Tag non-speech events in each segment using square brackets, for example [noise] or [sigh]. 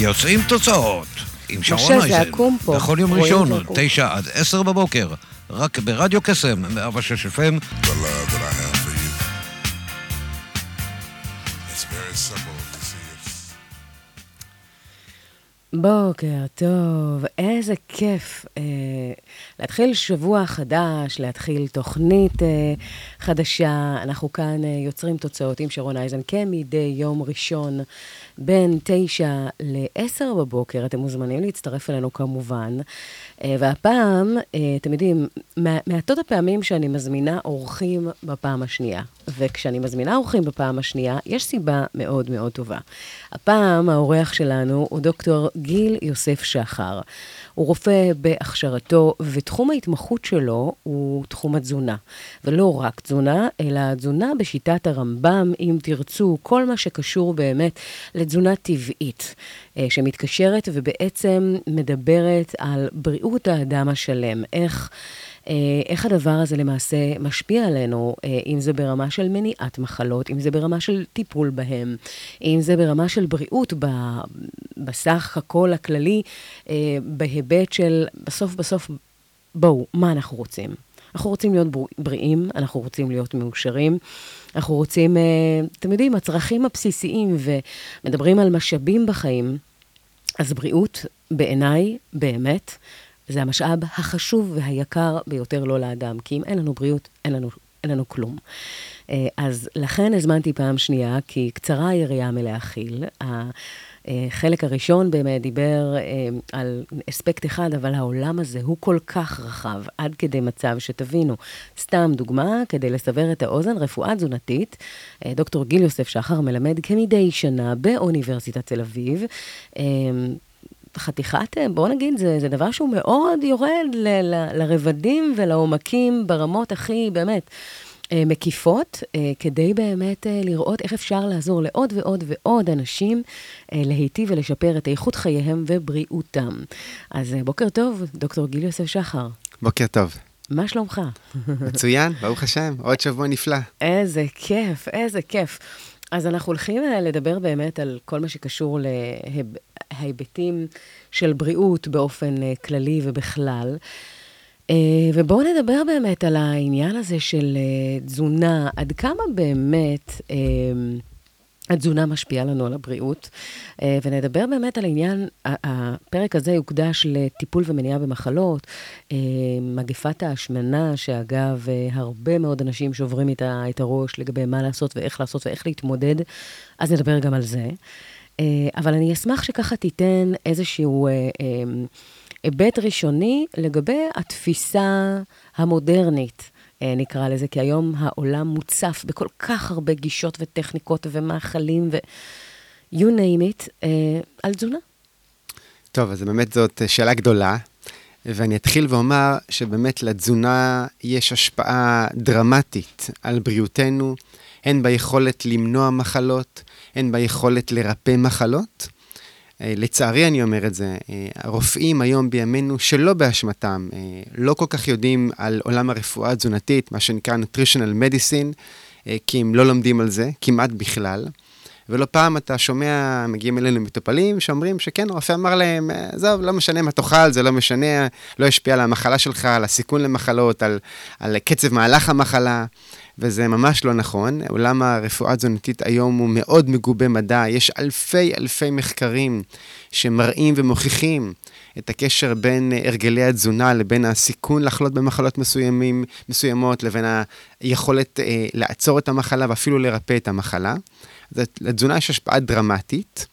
יוצאים תוצאות עם משה, שרון זה אייזן. עקום פה. בכל יום ראשון, זה. תשע עד עשר בבוקר, רק ברדיו קסם, 106 FM. the love that I have for you. It's very simple to see it's בוקר טוב, איזה כיף אה, להתחיל שבוע חדש, להתחיל תוכנית אה, חדשה. אנחנו כאן אה, יוצרים תוצאות עם שרון אייזן כמדי יום ראשון בין תשע לעשר בבוקר. אתם מוזמנים להצטרף אלינו כמובן. אה, והפעם, אה, אתם יודעים, מעטות הפעמים שאני מזמינה אורחים בפעם השנייה. וכשאני מזמינה אורחים בפעם השנייה, יש סיבה מאוד מאוד טובה. הפעם האורח שלנו הוא דוקטור גיל יוסף שחר. הוא רופא בהכשרתו, ותחום ההתמחות שלו הוא תחום התזונה. ולא רק תזונה, אלא תזונה בשיטת הרמב"ם, אם תרצו, כל מה שקשור באמת לתזונה טבעית, אה, שמתקשרת ובעצם מדברת על בריאות האדם השלם. איך... אה, איך הדבר הזה למעשה משפיע עלינו, אה, אם זה ברמה של מניעת מחלות, אם זה ברמה של טיפול בהם, אם זה ברמה של בריאות בסך הכל הכללי, אה, בהיבט של בסוף בסוף, בואו, מה אנחנו רוצים? אנחנו רוצים להיות בר- בריאים, אנחנו רוצים להיות מאושרים, אנחנו רוצים, אתם יודעים, הצרכים הבסיסיים, ומדברים על משאבים בחיים, אז בריאות, בעיניי, באמת, זה המשאב החשוב והיקר ביותר לו לאדם, כי אם אין לנו בריאות, אין לנו, אין לנו כלום. אה, אז לכן הזמנתי פעם שנייה, כי קצרה היריעה מלהכיל. החלק הראשון באמת דיבר אה, על אספקט אחד, אבל העולם הזה הוא כל כך רחב, עד כדי מצב שתבינו. סתם דוגמה, כדי לסבר את האוזן, רפואה תזונתית, אה, דוקטור גיל יוסף שחר מלמד כמדי שנה באוניברסיטת תל אביב. חתיכת, אה, בוא נגיד, זה, זה דבר שהוא מאוד יורד ל, ל, לרבדים ולעומקים ברמות הכי, באמת, אה, מקיפות, אה, כדי באמת לראות איך אפשר לעזור לעוד ועוד ועוד אנשים להיטיב ולשפר את איכות חייהם ובריאותם. אז בוקר טוב, דוקטור גיל יוסף שחר, בוקר טוב. מה שלומך? מצוין, ברוך השם, עוד שבוע נפלא. איזה כיף, איזה כיף. אז אנחנו הולכים לדבר באמת על כל מה שקשור להיבטים של בריאות באופן אה, כללי ובכלל. אה, ובואו נדבר באמת על העניין הזה של אה, תזונה, עד כמה באמת התזונה משפיעה לנו על הבריאות, ונדבר באמת על עניין, ה- הפרק הזה יוקדש לטיפול ומניעה במחלות, מגפת ההשמנה, שאגב, הרבה מאוד אנשים שוברים את הראש לגבי מה לעשות ואיך לעשות ואיך להתמודד, אז נדבר גם על זה. אה, אבל אני אשמח שככה תיתן איזשהו אה, אה, היבט ראשוני לגבי התפיסה המודרנית. נקרא לזה, כי היום העולם מוצף בכל כך הרבה גישות וטכניקות ומאכלים ו... you name it, על תזונה. טוב, אז באמת זאת שאלה גדולה, ואני אתחיל ואומר שבאמת לתזונה יש השפעה דרמטית על בריאותנו, הן ביכולת למנוע מחלות, הן ביכולת לרפא מחלות. אה, לצערי אני אומר את זה, אה, הרופאים היום בימינו, שלא באשמתם, אה, לא כל כך יודעים על עולם הרפואה התזונתית, מה שנקרא nutritional medicine, כי הם לא לומדים על זה, כמעט בכלל. ולא פעם אתה שומע, מגיעים אלינו מטופלים שאומרים שכן, הרופא אמר להם, "אה, עזוב, לא משנה מה תאכל, זה לא משנה, לא ישפיע על המחלה שלך, על הסיכון למחלות, על, על קצב מהלך המחלה, וזה ממש לא נכון. עולם הרפואה התזונתית היום הוא מאוד מגובה מדע, יש אלפי אלפי מחקרים שמראים ומוכיחים את הקשר בין אה, הרגלי התזונה לבין הסיכון לחלות במחלות מסוימים, מסוימות, לבין היכולת אה, לעצור את המחלה ואפילו לרפא את המחלה. אז לתזונה יש השפעה דרמטית.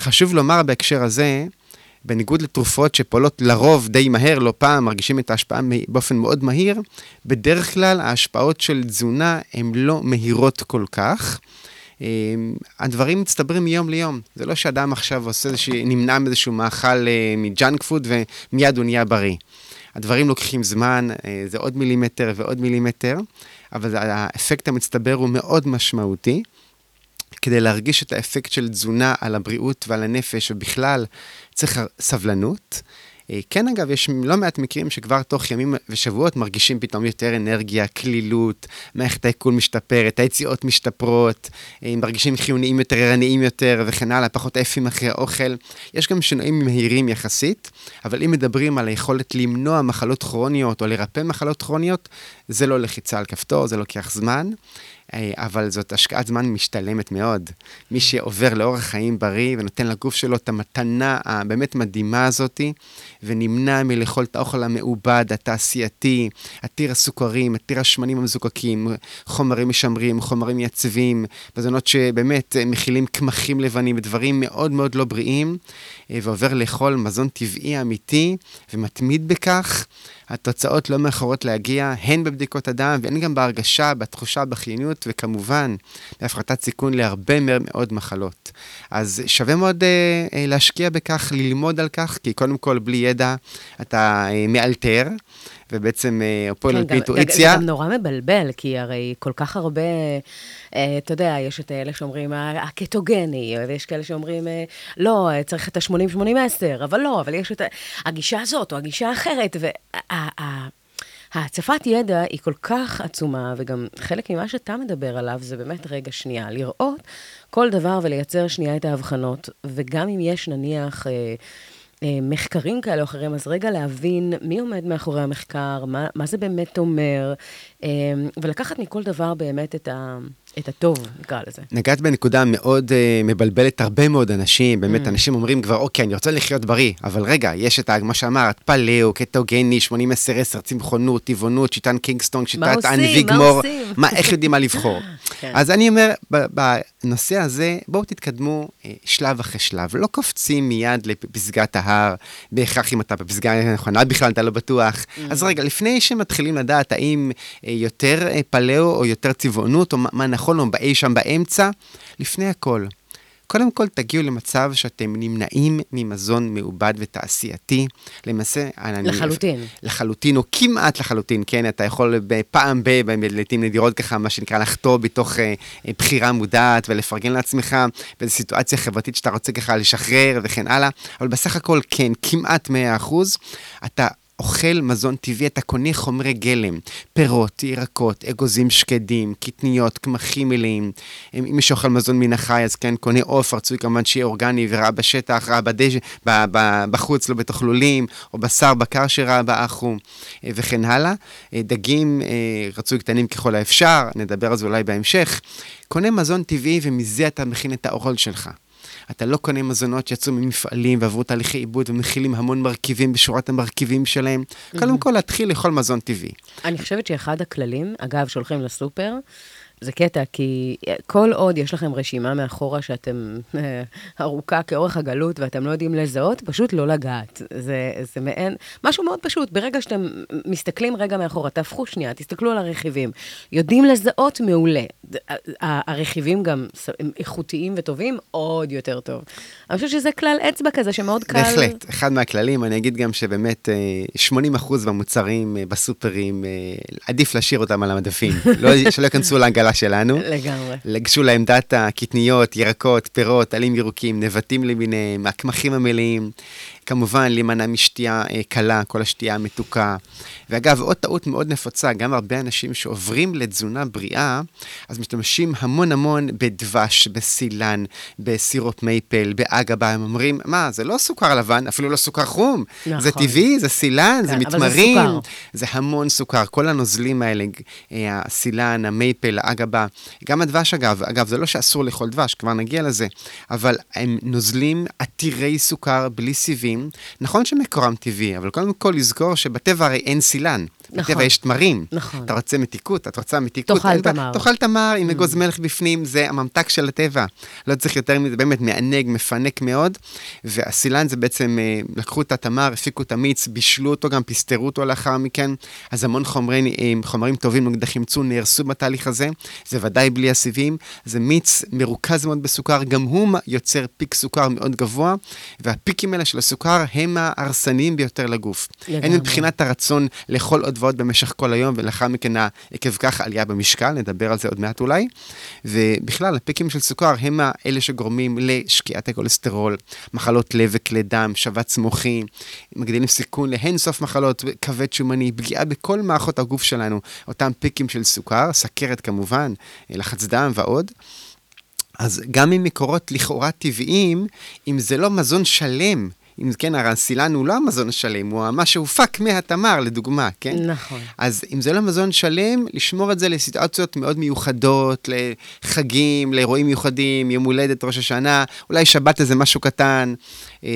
חשוב לומר בהקשר הזה, בניגוד לתרופות שפועלות לרוב די מהר, לא פעם, מרגישים את ההשפעה באופן מאוד מהיר, בדרך כלל ההשפעות של תזונה הן לא מהירות כל כך. אה, הדברים מצטברים מיום ליום. זה לא שאדם עכשיו עושה איזשהו, נמנע מאיזשהו מאכל אה, מג'אנק פוד ומיד הוא נהיה בריא. הדברים לוקחים זמן, אה, זה עוד מילימטר ועוד מילימטר, אבל האפקט המצטבר הוא מאוד משמעותי. כדי להרגיש את האפקט של תזונה על הבריאות ועל הנפש, ובכלל צריך סבלנות. אה, כן, אגב, יש לא מעט מקרים שכבר תוך ימים ושבועות מרגישים פתאום יותר אנרגיה, קלילות, מערכת העיכול משתפרת, היציאות משתפרות, אה, מרגישים חיוניים יותר, ערניים יותר וכן הלאה, פחות עפים אחרי האוכל. יש גם שינויים מהירים יחסית, אבל אם מדברים על היכולת למנוע מחלות כרוניות או לרפא מחלות כרוניות, זה לא לחיצה על כפתור, זה לוקח זמן. אה, אבל זאת השקעת זמן משתלמת מאוד. מי שעובר לאורח חיים בריא ונותן לגוף שלו את המתנה הבאמת מדהימה הזאתי, ונמנע מלאכול את האוכל המעובד, התעשייתי, עתיר הסוכרים, עתיר השמנים המזוקקים, חומרים משמרים, חומרים מייצבים, מזונות שבאמת אה, מכילים קמחים לבנים ודברים מאוד מאוד לא בריאים, אה, ועובר לאכול מזון טבעי אמיתי ומתמיד בכך. התוצאות לא מאחרות להגיע, הן בבדיקות הדם והן גם בהרגשה, בתחושה, בחיוניות, וכמובן, בהפחתת סיכון להרבה מאוד מחלות. אז שווה מאוד אה, אה, להשקיע בכך, ללמוד על כך, כי קודם כל, בלי ידע אתה אה, מאלתר. ובעצם אה, פועל על פי אינטואיציה. זה גם נורא מבלבל, כי הרי כל כך הרבה, אה, אתה יודע, יש את אלה שאומרים הקטוגני, ויש כאלה שאומרים, אה, לא, צריך את ה-80-80-10, אבל לא, אבל יש את הגישה הזאת או הגישה האחרת, וההצפת ידע היא כל כך עצומה, וגם חלק ממה שאתה מדבר עליו זה באמת רגע שנייה, לראות כל דבר ולייצר שנייה את ההבחנות, וגם אם יש נניח... אה, מחקרים כאלה או אחרים, אז רגע להבין מי עומד מאחורי המחקר, מה, מה זה באמת אומר, אה, ולקחת מכל דבר באמת את, ה, את הטוב, נקרא לזה. נגעת בנקודה מאוד uh, מבלבלת הרבה מאוד אנשים, באמת, mm. אנשים אומרים כבר, אוקיי, אני רוצה לחיות בריא, אבל רגע, יש את מה שאמרת, פלאו, קטוגני, 80-10-10, צמחונות, טבעונות, שיטן קינגסטון, שיטת אנביגמור, מה, איך יודעים מה לבחור. [laughs] כן. אז אני אומר, בנושא הזה, בואו תתקדמו uh, שלב אחרי שלב, לא קופצים מיד לפסגת ההר, בהכרח אם אתה בפסגה הנכונה בכלל, אתה לא בטוח. Mm. אז רגע, לפני שמתחילים לדעת האם uh, יותר פלאו או יותר צבעונות, או מה, מה נכון, או באי שם באמצע, לפני הכל. קודם כל תגיעו למצב שאתם נמנעים ממזון מעובד ותעשייתי. למעשה... לחלוטין. אני, לחלוטין, או כמעט לחלוטין, כן? אתה יכול פעם ב... לעיתים נדירות ככה, מה שנקרא, לחטוא בתוך אה, אה, בחירה מודעת ולפרגן לעצמך באיזו סיטואציה חברתית שאתה רוצה ככה לשחרר וכן הלאה, אבל בסך הכל כן, כמעט 100%. אתה אוכל מזון טבעי, אתה קונה חומרי גלם, פירות, ירקות, אגוזים שקדים, קטניות, קמחים מלאים. אם מי שאוכל מזון מן החי, אז כן, קונה עוף, רצוי כמובן שיהיה אורגני ורע בשטח, רע בדשא, בחוץ, לא בתוכלולים, או בשר בקר שרע באחו, אה, וכן הלאה. אה, דגים, אה, רצוי קטנים ככל האפשר, נדבר על זה אולי בהמשך. קונה מזון טבעי ומזה אתה מכין את האוכל שלך. אתה לא קונה מזונות שיצאו ממפעלים ועברו תהליכי עיבוד ומכילים המון מרכיבים בשורת המרכיבים שלהם. Mm-hmm. קודם כל, להתחיל לאכול מזון טבעי. אני חושבת שאחד הכללים, אגב, שהולכים לסופר, זה קטע, כי כל עוד יש לכם רשימה מאחורה שאתם אה, ארוכה כאורך הגלות ואתם לא יודעים לזהות, פשוט לא לגעת. זה, זה מעין, משהו מאוד פשוט. ברגע שאתם מסתכלים רגע מאחורה, תהפכו שנייה, תסתכלו על הרכיבים. יודעים לזהות, מעולה. הרכיבים גם הם איכותיים וטובים, עוד יותר טוב. אני חושבת שזה כלל אצבע כזה שמאוד קל... בהחלט, אחד מהכללים, אני אגיד גם שבאמת 80% אה, מהמוצרים אה, בסופרים, עדיף להשאיר אותם על המדפים, [laughs] לא, שלא ייכנסו לעגלה שלנו. לגמרי. לגשו לעמדת הקטניות, ירקות, פירות, עלים ירוקים, נבטים למיניהם, הקמחים המלאים. כמובן, להימנע משתייה אה, קלה, כל השתייה המתוקה. ואגב, עוד טעות מאוד נפוצה, גם הרבה אנשים שעוברים לתזונה בריאה, אז משתמשים המון המון בדבש, בסילן, בסירופ מייפל, באגבה, הם אומרים, מה, זה לא סוכר לבן, אפילו לא סוכר חום. נכון. זה טבעי, זה סילן, כן, זה מתמרים. זה, זה המון סוכר, כל הנוזלים האלה, אה, הסילן, המייפל, האגבה, גם הדבש אגב, אגב, זה לא שאסור לאכול דבש, כבר נגיע לזה, אבל הם נוזלים עתירי סוכר בלי סיבים. נכון שמקורם טבעי, אבל קודם כל לזכור שבטבע הרי אין סילן. נכון. בטבע יש תמרים. נכון. אתה רוצה מתיקות, את רוצה מתיקות. תאכל תמר. תאכל תמר עם Mm. אגוז מלך בפנים, זה הממתק של הטבע. לא צריך יותר מזה, באמת מענג, מפנק מאוד. והסילן זה בעצם, אה, לקחו את התמר, הפיקו את המיץ, בישלו אותו, גם פסטרו אותו לאחר מכן. אז המון חומרי, אה, חומרים טובים נוגדי חמצון נהרסו בתהליך הזה. זה ודאי בלי הסיבים. זה מיץ מרוכז מאוד בסוכר, גם הוא יוצר פיק סוכר מאוד גבוה, והפיקים האלה של הסוכר הם ההרסניים ביותר לגוף. לגמרי. הן מבחינת הרצון לאכול עוד ועוד במשך כל היום, ולאחר מכן עקב כך עלייה במשקל, נדבר על זה עוד מעט אולי. ובכלל, הפיקים של סוכר הם האלה שגורמים לשקיעת הכולסטרול, מחלות לב וכלי דם, שבץ מוחי, מגדילים סיכון לאין סוף מחלות, כבד שומני, פגיעה בכל מערכות הגוף שלנו, אותם פיקים של סוכר, סכרת כמובן, לחץ דם ועוד. אז גם ממקורות לכאורה טבעיים, אם זה לא מזון שלם, אם כן, הרי הסילן הוא לא המזון השלם, הוא מה שהופק מהתמר, לדוגמה, כן? נכון. אז אם זה לא מזון שלם, לשמור את זה לסיטואציות מאוד מיוחדות, לחגים, לאירועים מיוחדים, יום הולדת, ראש השנה, אולי שבת איזה משהו קטן. אה,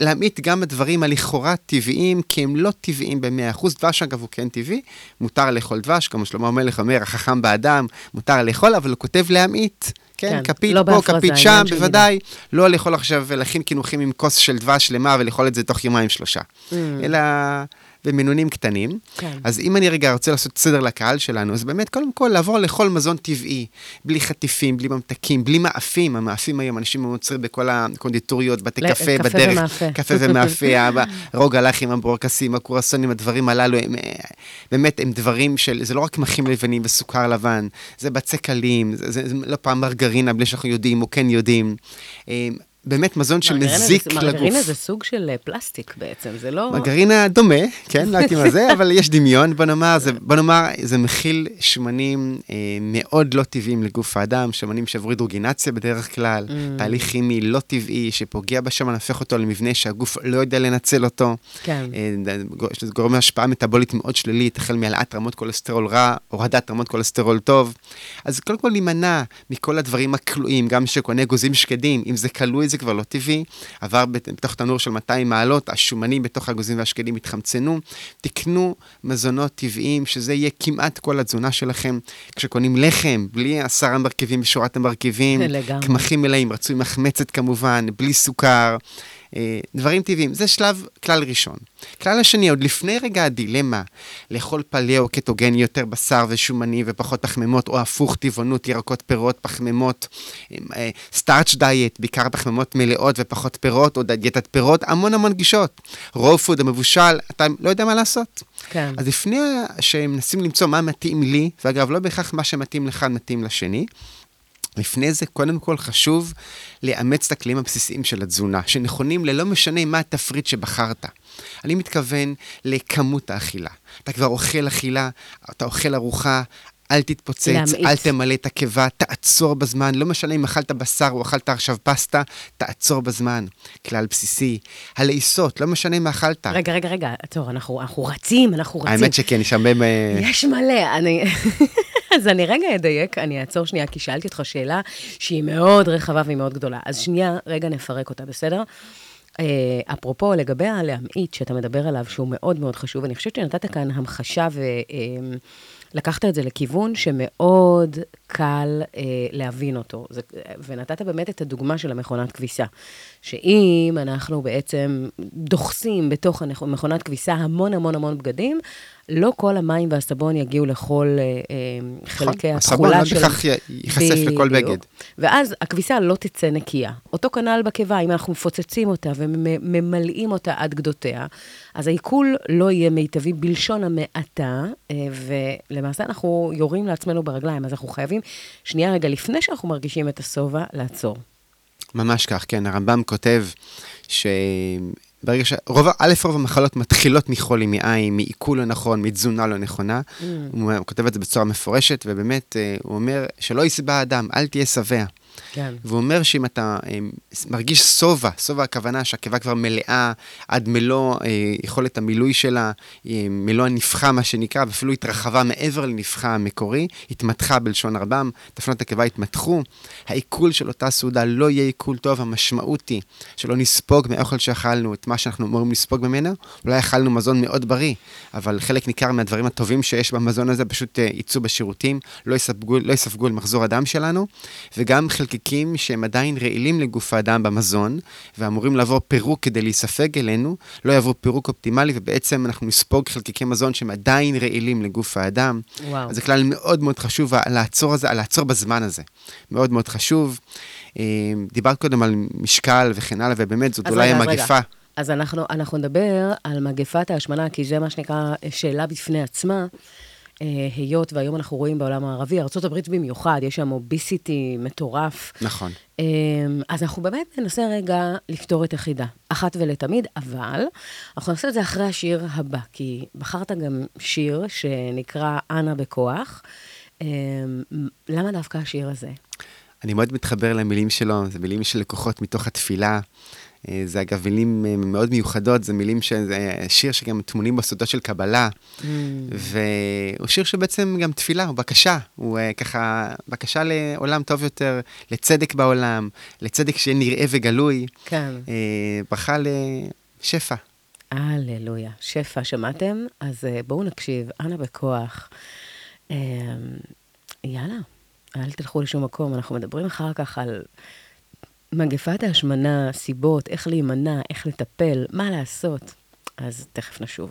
להמעיט גם בדברים הלכאורה טבעיים, כי הם לא טבעיים ב-100%. דבש, אגב, הוא כן טבעי, מותר לאכול דבש, כמו שלמה המלך אומר, החכם באדם, מותר לאכול, אבל הוא כותב להמעיט. כן, כן, כפית לא פה, כפית שם, בוודאי. לא לאכול עכשיו ולהכין קינוחים עם כוס של דבש שלמה ולאכול את זה תוך יומיים שלושה. אלא במינונים קטנים. כן. אז אם אני רגע רוצה לעשות סדר לקהל שלנו, אז באמת, קודם כל, לעבור לאכול מזון טבעי, בלי חטיפים, בלי ממתקים, בלי מאפים. המאפים היום, אנשים מוצרים בכל הקונדיטוריות, בתי ל- קפה קפה בדרך. ומאפה. קפה ומאפה, [laughs] אבא, רוג הלחים, הברוקסים, הקורסונים, הדברים הללו, הם אה, באמת, הם דברים של, זה לא רק מחים לבנים וסוכר לבן, זה בצק קלים, זה, זה, זה לא פעם מרגרינה, בלי שאנחנו יודעים או כן יודעים. באמת מזון שמזיק לגוף. מרגרינה זה סוג של אה, פלסטיק בעצם, זה לא... מרגרינה דומה, כן, לא מה זה, אבל יש דמיון, בוא נאמר, זה, בוא נאמר, זה מכיל שמנים אה, מאוד לא טבעיים לגוף האדם, שמנים שעברו הידרוגינציה בדרך כלל, Mm. תהליך כימי לא טבעי שפוגע בשמן, הופך אותו למבנה שהגוף לא יודע לנצל אותו. כן. אה, גורם השפעה מטאבולית מאוד שלילית, החל מהעלאת רמות כולסטרול רע, הורדת רמות כולסטרול טוב. אז קודם כל להימנע מכל הדברים הכלואים, גם שקונה אגוזים שקדים, אם זה כלוי זה כבר לא טבעי, עבר בת- בתוך תנור של 200 מעלות, השומנים בתוך האגוזים והשקדים התחמצנו, תקנו מזונות טבעיים, שזה יהיה כמעט כל התזונה שלכם. כשקונים לחם, בלי עשרה מרכיבים בשורת המרכיבים. קמחים מלאים, רצוי מחמצת כמובן, בלי סוכר. אה, דברים טבעיים, זה שלב, כלל ראשון. כלל השני, עוד לפני רגע הדילמה, לאכול פלאו, קטוגני, יותר בשר ושומני ופחות פחמימות, או הפוך, טבעונות, ירקות, פירות, פחמימות, סטארץ' דיאט, בעיקר פחמימות מלאות ופחות פירות, או דיאטת פירות, המון המון גישות. רוב פוד המבושל, אתה לא יודע מה לעשות. כן. אז לפני שמנסים למצוא מה מתאים לי, ואגב, לא בהכרח מה שמתאים לך מתאים לשני, לפני זה, קודם כל חשוב לאמץ את הכלים הבסיסיים של התזונה, שנכונים ללא משנה מה התפריט שבחרת. אני מתכוון לכמות האכילה. אתה כבר אוכל אכילה, אתה אוכל ארוחה, אל תתפוצץ, להמעיט. אל תמלא את הקיבה, תעצור בזמן, לא משנה אם אכלת בשר או אכלת עכשיו פסטה, תעצור בזמן. כלל בסיסי. הלעיסות, לא משנה מה אכלת. רגע, רגע, רגע, עצור, אנחנו אנחנו רצים, אנחנו רצים. האמת שכן, יש הרבה... אה, יש מלא, אני... [laughs] אז אני רגע אדייק, אני אעצור שנייה, כי שאלתי אותך שאלה שהיא מאוד רחבה והיא מאוד גדולה. אז שנייה, רגע נפרק אותה, בסדר? Uh, אפרופו, לגבי הלהמעיט שאתה מדבר עליו, שהוא מאוד מאוד חשוב, אני חושבת שנתת כאן המחשה ולקחת את זה לכיוון שמאוד קל uh, להבין אותו. זה, ונתת באמת את הדוגמה של המכונת כביסה. שאם אנחנו בעצם דוחסים בתוך הנכ- מכונת כביסה המון המון המון בגדים, לא כל המים והסבון יגיעו לכל אה, אה, חלקי נכון, הסבון התכולה לא של... בהכרח י- ייחשף לכל. בגד. ואז הכביסה לא תצא נקייה. אותו כנ"ל בקיבה, אם אנחנו מפוצצים אותה וממלאים אותה עד גדותיה, אז העיכול לא יהיה מיטבי בלשון המעטה, אה, ולמעשה אנחנו יורים לעצמנו ברגליים, אז אנחנו חייבים, שנייה רגע, לפני שאנחנו מרגישים את השובע, לעצור. ממש כך, כן. הרמב"ם כותב שברגע ש... רוב, א', רוב המחלות מתחילות מחולי, מעין, מעיכול לא נכון, מתזונה לא נכונה. הוא כותב את זה בצורה מפורשת, ובאמת, אה, הוא אומר שלא יסבע אדם, אל תהיה שבע. כן. והוא אומר שאם אתה אה, מרגיש שובע, שובע הכוונה שהקיבה כבר מלאה עד מלוא אה, יכולת המילוי שלה, אה, מלוא הנפחה מה שנקרא, ואפילו התרחבה מעבר לנפחה המקורי, התמתחה בלשון רבם, תפנות הקיבה התמתחו, העיכול של אותה סעודה לא יהיה עיכול טוב, המשמעות היא שלא נספוג מאוכל שאכלנו את מה שאנחנו אמורים לספוג ממנו, אולי אכלנו מזון מאוד בריא, אבל חלק ניכר מהדברים הטובים שיש במזון הזה פשוט יצאו בשירותים, לא יספגו, לא יספגו על מחזור הדם שלנו, וגם חלקיקים שהם עדיין רעילים לגוף האדם במזון, ואמורים לעבור פירוק כדי להיספג אלינו, לא יעברו פירוק אופטימלי, ובעצם אנחנו נספוג חלקיקי מזון שהם עדיין רעילים לגוף האדם. וואו. אז זה כלל מאוד מאוד חשוב, לעצור, הזה, לעצור בזמן הזה. מאוד מאוד חשוב. אה, דיברת קודם על משקל וכן הלאה, ובאמת זאת אולי רגע, המגפה. רגע. אז אנחנו, אנחנו נדבר על מגפת ההשמנה, כי זה מה שנקרא שאלה בפני עצמה. אה, היות והיום אנחנו רואים בעולם הערבי, ארה"ב במיוחד, יש שם אוביסיטי מטורף. נכון. אה, אז אנחנו באמת ננסה רגע לפתור את החידה, אחת ולתמיד, אבל אנחנו נעשה את זה אחרי השיר הבא, כי בחרת גם שיר שנקרא אנה בכוח. אה, למה דווקא השיר הזה? אני מאוד מתחבר למילים שלו, זה מילים של לקוחות מתוך התפילה. אה, זה אגב מילים אה, מאוד מיוחדות, זה מילים שזה שיר שגם טמונים בסודות של קבלה. Mm. והוא שיר שבעצם גם תפילה, הוא בקשה, הוא uh, ככה בקשה לעולם טוב יותר, לצדק בעולם, לצדק שיהיה נראה וגלוי. כן. Uh, ברכה לשפע. הללויה. שפע, שמעתם? אז uh, בואו נקשיב, אנא בכוח. Uh, יאללה, אל תלכו לשום מקום, אנחנו מדברים אחר כך על מגפת ההשמנה, סיבות, איך להימנע, איך לטפל, מה לעשות. אז תכף נשוב.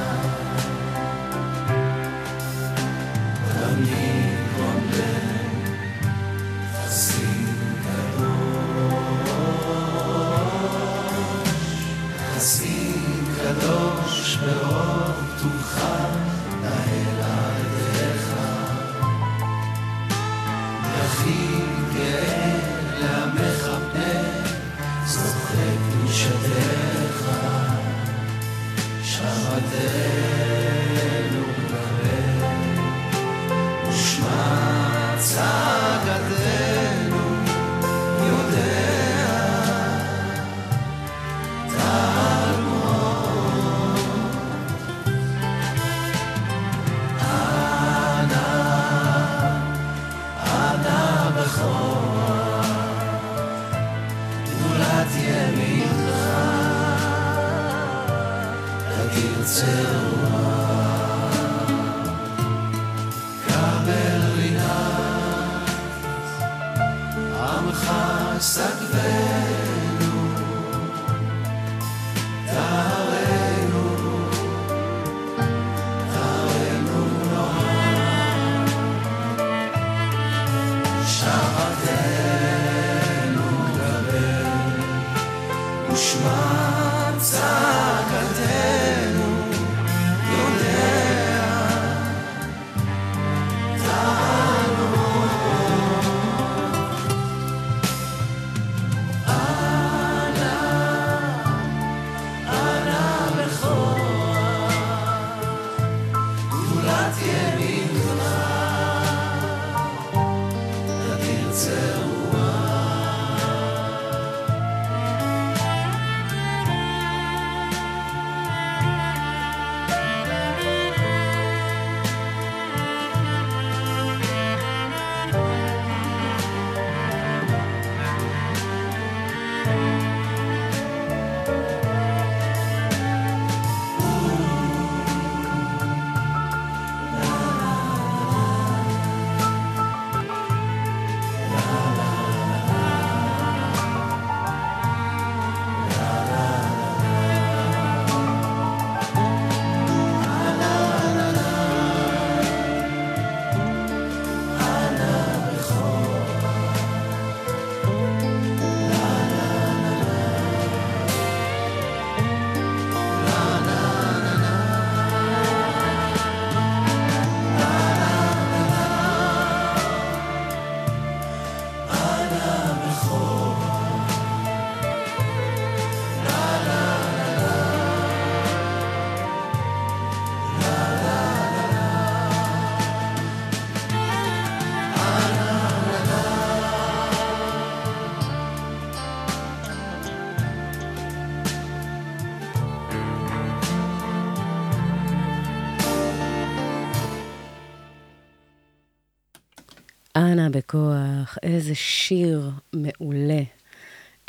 אנה בכוח, איזה שיר מעולה,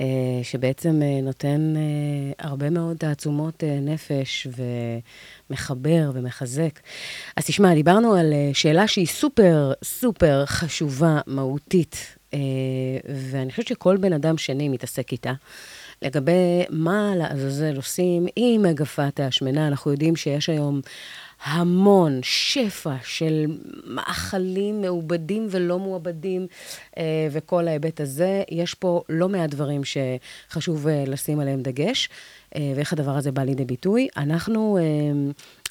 אה, שבעצם אה, נותן אה, הרבה מאוד תעצומות נפש ומחבר ומחזק. אז תשמע, דיברנו על שאלה שהיא סופר סופר חשובה, מהותית, ואני חושבת שכל בן אדם שני מתעסק איתה. לגבי מה לעזאזל עושים עם מגפת ההשמנה, אנחנו יודעים שיש היום המון שפע של מאכלים מעובדים ולא מעובדים, אה, וכל ההיבט הזה. יש פה לא מעט דברים שחשוב אה, לשים עליהם דגש, אה, ואיך הדבר הזה בא לידי ביטוי. אנחנו,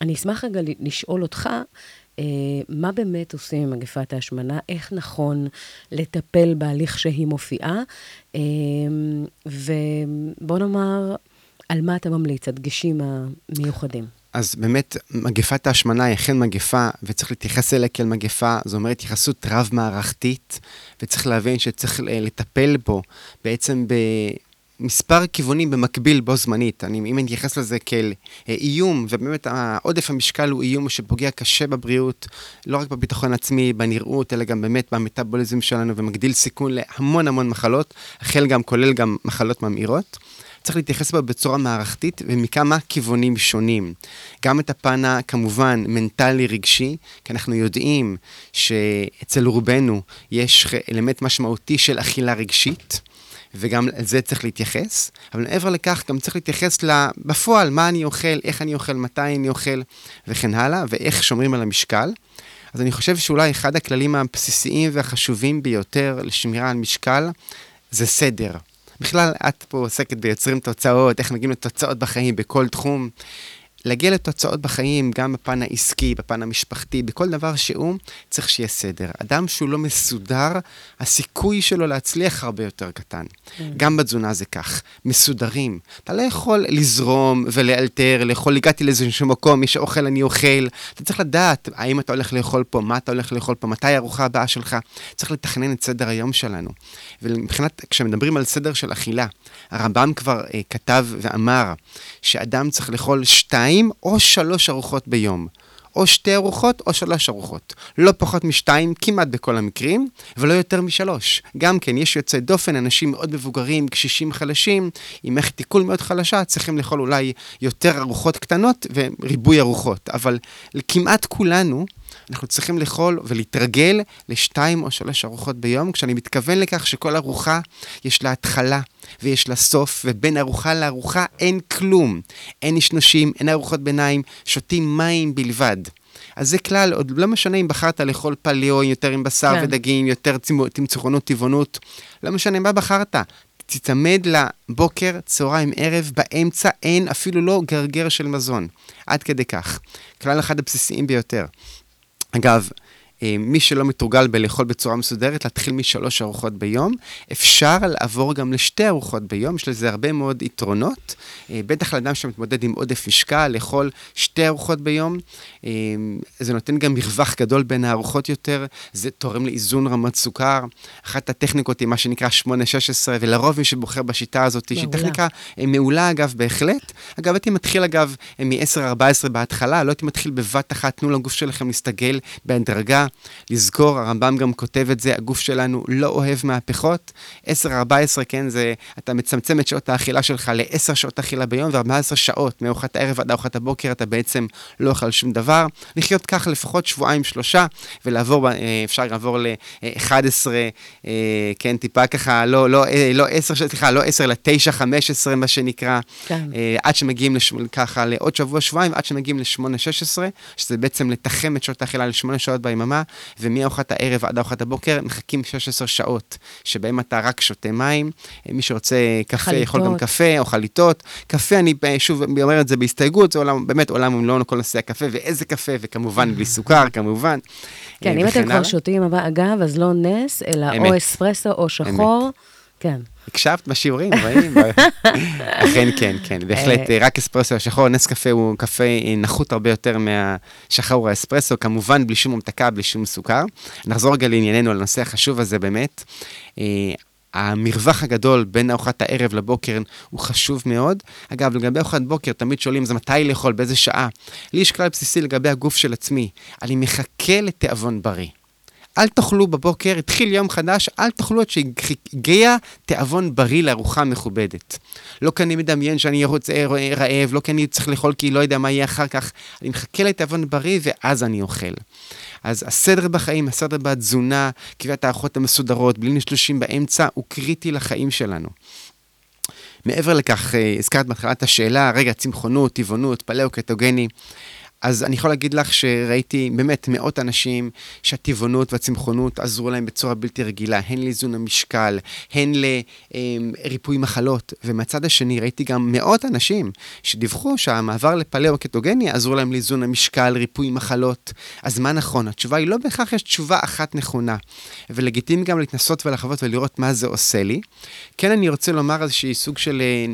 אני אשמח רגע לשאול אותך, מה באמת עושים עם מגפת ההשמנה, איך נכון לטפל בהליך שהיא מופיעה, ובוא נאמר, על מה אתה ממליץ, הדגשים המיוחדים. אז באמת, מגפת ההשמנה היא אכן מגפה, וצריך להתייחס אליה כאל מגפה, זו אומרת התייחסות רב-מערכתית, וצריך להבין שצריך לטפל בו בעצם במספר כיוונים במקביל בו זמנית. אני, אם אני אתייחס לזה כאל אה, איום, ובאמת עודף המשקל הוא איום שפוגע קשה בבריאות, לא רק בביטחון עצמי, בנראות, אלא גם באמת במטאבוליזם שלנו, ומגדיל סיכון להמון המון מחלות, החל גם, כולל גם מחלות ממאירות. צריך להתייחס בה בצורה מערכתית ומכמה כיוונים שונים. גם את הפן הכמובן מנטלי-רגשי, כי אנחנו יודעים שאצל רובנו יש אלמנט משמעותי של אכילה רגשית. וגם לזה צריך להתייחס, אבל מעבר לכך גם צריך להתייחס בפועל, מה אני אוכל, איך אני אוכל, מתי אני אוכל וכן הלאה, ואיך שומרים על המשקל. אז אני חושב שאולי אחד הכללים הבסיסיים והחשובים ביותר לשמירה על משקל זה סדר. בכלל, את פה עוסקת ביוצרים תוצאות, איך מגיעים לתוצאות בחיים בכל תחום. להגיע לתוצאות בחיים, גם בפן העסקי, בפן המשפחתי, בכל דבר שהוא, צריך שיהיה סדר. אדם שהוא לא מסודר, הסיכוי שלו להצליח הרבה יותר קטן. Mm. גם בתזונה זה כך, מסודרים. אתה לא יכול לזרום ולאלתר, לאכול, הגעתי לאיזשהו מקום, יש אוכל, אני אוכל. אתה צריך לדעת האם אתה הולך לאכול פה, מה אתה הולך לאכול פה, מתי הארוחה הבאה שלך. צריך לתכנן את סדר היום שלנו. ומבחינת, כשמדברים על סדר של אכילה, הרמב"ם כבר אה, כתב ואמר שאדם צריך לאכול שתיים או שלוש ארוחות ביום. או שתי ארוחות או שלוש ארוחות. לא פחות משתיים כמעט בכל המקרים, ולא יותר משלוש. גם כן, יש יוצאי דופן, אנשים מאוד מבוגרים, קשישים חלשים, עם מערכת עיכול מאוד חלשה, צריכים לאכול אולי יותר ארוחות קטנות וריבוי ארוחות. אבל כמעט כולנו, אנחנו צריכים לאכול ולהתרגל לשתיים או שלוש ארוחות ביום, כשאני מתכוון לכך שכל ארוחה יש לה התחלה ויש לה סוף, ובין ארוחה לארוחה אין כלום. אין נשנושים, אין ארוחות ביניים, שותים מים בלבד. אז זה כלל, עוד לא משנה אם בחרת לאכול פליו, יותר עם בשר כן. ודגים, יותר תמצוכנות, טבעונות, לא משנה מה בחרת. תצמד לבוקר, צהריים, ערב, באמצע אין אפילו לא גרגר של מזון. עד כדי כך. כלל אחד הבסיסיים ביותר. אגב, מי שלא מתורגל בלאכול בצורה מסודרת, להתחיל משלוש ארוחות ביום. אפשר לעבור גם לשתי ארוחות ביום, יש לזה הרבה מאוד יתרונות. אה, בטח לאדם שמתמודד עם עודף משקל, לאכול שתי ארוחות ביום. אה, זה נותן גם מרווח גדול בין הארוחות יותר, זה תורם לאיזון רמת סוכר. אחת הטכניקות היא מה שנקרא 8-16, ולרוב מי שבוחר בשיטה הזאת, שהיא טכניקה מעולה אגב, בהחלט. אגב, הייתי מתחיל אגב מ-10-14 בהתחלה, לא הייתי מתחיל בבת אחת, תנו לגוף שלכם להסתגל בהדרגה. לזכור, הרמב"ם גם כותב את זה, הגוף שלנו לא אוהב מהפכות. 10-14, כן, זה, אתה מצמצם את שעות האכילה שלך ל-10 שעות אכילה ביום ו-14 שעות, מארוחת הערב עד ארוחת הבוקר, אתה בעצם לא אוכל שום דבר. לחיות ככה לפחות שבועיים-שלושה, ולעבור, אה, אפשר לעבור ל-11, אה, כן, טיפה ככה, לא, לא, אה, לא 10, סליחה, לא 10, אלא 9, 15, מה שנקרא, כן. עד שמגיעים לש... ככה לעוד שבוע-שבועיים, עד שמגיעים ל-8-16, שזה בעצם לתחם את שעות האכילה ל-8 שעות ביממה, ומארוחת הערב עד ארוחת הבוקר מחכים 16 שעות, שבהם אתה רק שותה מים. מי שרוצה קפה, חליטות. יכול גם קפה או חליטות. קפה, אני שוב אומר את זה בהסתייגות, זה עולם, באמת עולם ומלואו כל נושא הקפה, ואיזה קפה, וכמובן בלי סוכר, כמובן. כן, אם אתם כבר שותים, אגב, אז לא נס, אלא או אספרסו או שחור. כן. הקשבת בשיעורים, רואים? [laughs] אכן כן, כן, בהחלט, אה. רק אספרסו השחור, נס קפה הוא קפה נחות הרבה יותר מהשחור האספרסו, כמובן בלי שום המתקה, בלי שום סוכר. נחזור רגע לענייננו, על הנושא החשוב הזה באמת. אה, המרווח הגדול בין ארוחת הערב לבוקר הוא חשוב מאוד. אגב, לגבי ארוחת בוקר, תמיד שואלים, זה מתי לאכול, באיזה שעה? לי יש כלל בסיסי לגבי הגוף של עצמי. אני מחכה לתיאבון בריא. אל תאכלו בבוקר, התחיל יום חדש, אל תאכלו עד שהגיע תיאבון בריא לארוחה מכובדת. לא כי אני מדמיין שאני רוצה רעב, לא כי אני צריך לאכול כי לא יודע מה יהיה אחר כך, אני מחכה לתיאבון בריא ואז אני אוכל. אז הסדר בחיים, הסדר בתזונה, קביעת הארוחות המסודרות, בלי נשלושים באמצע, הוא קריטי לחיים שלנו. מעבר לכך, אה, הזכרת בהתחלה את השאלה, רגע, צמחונות, טבעונות, פלאו-קטוגני. אז אני יכול להגיד לך שראיתי באמת מאות אנשים שהטבעונות והצמחונות עזרו להם בצורה בלתי רגילה, הן לאיזון המשקל, הן לריפוי מחלות. ומהצד השני ראיתי גם מאות אנשים שדיווחו שהמעבר לפלאו-קטוגני עזרו להם לאיזון המשקל, ריפוי מחלות. אז מה נכון? התשובה היא לא בהכרח יש תשובה אחת נכונה. ולגיטימי גם להתנסות ולחוות ולראות מה זה עושה לי. כן, אני רוצה לומר איזשהי סוג של אה,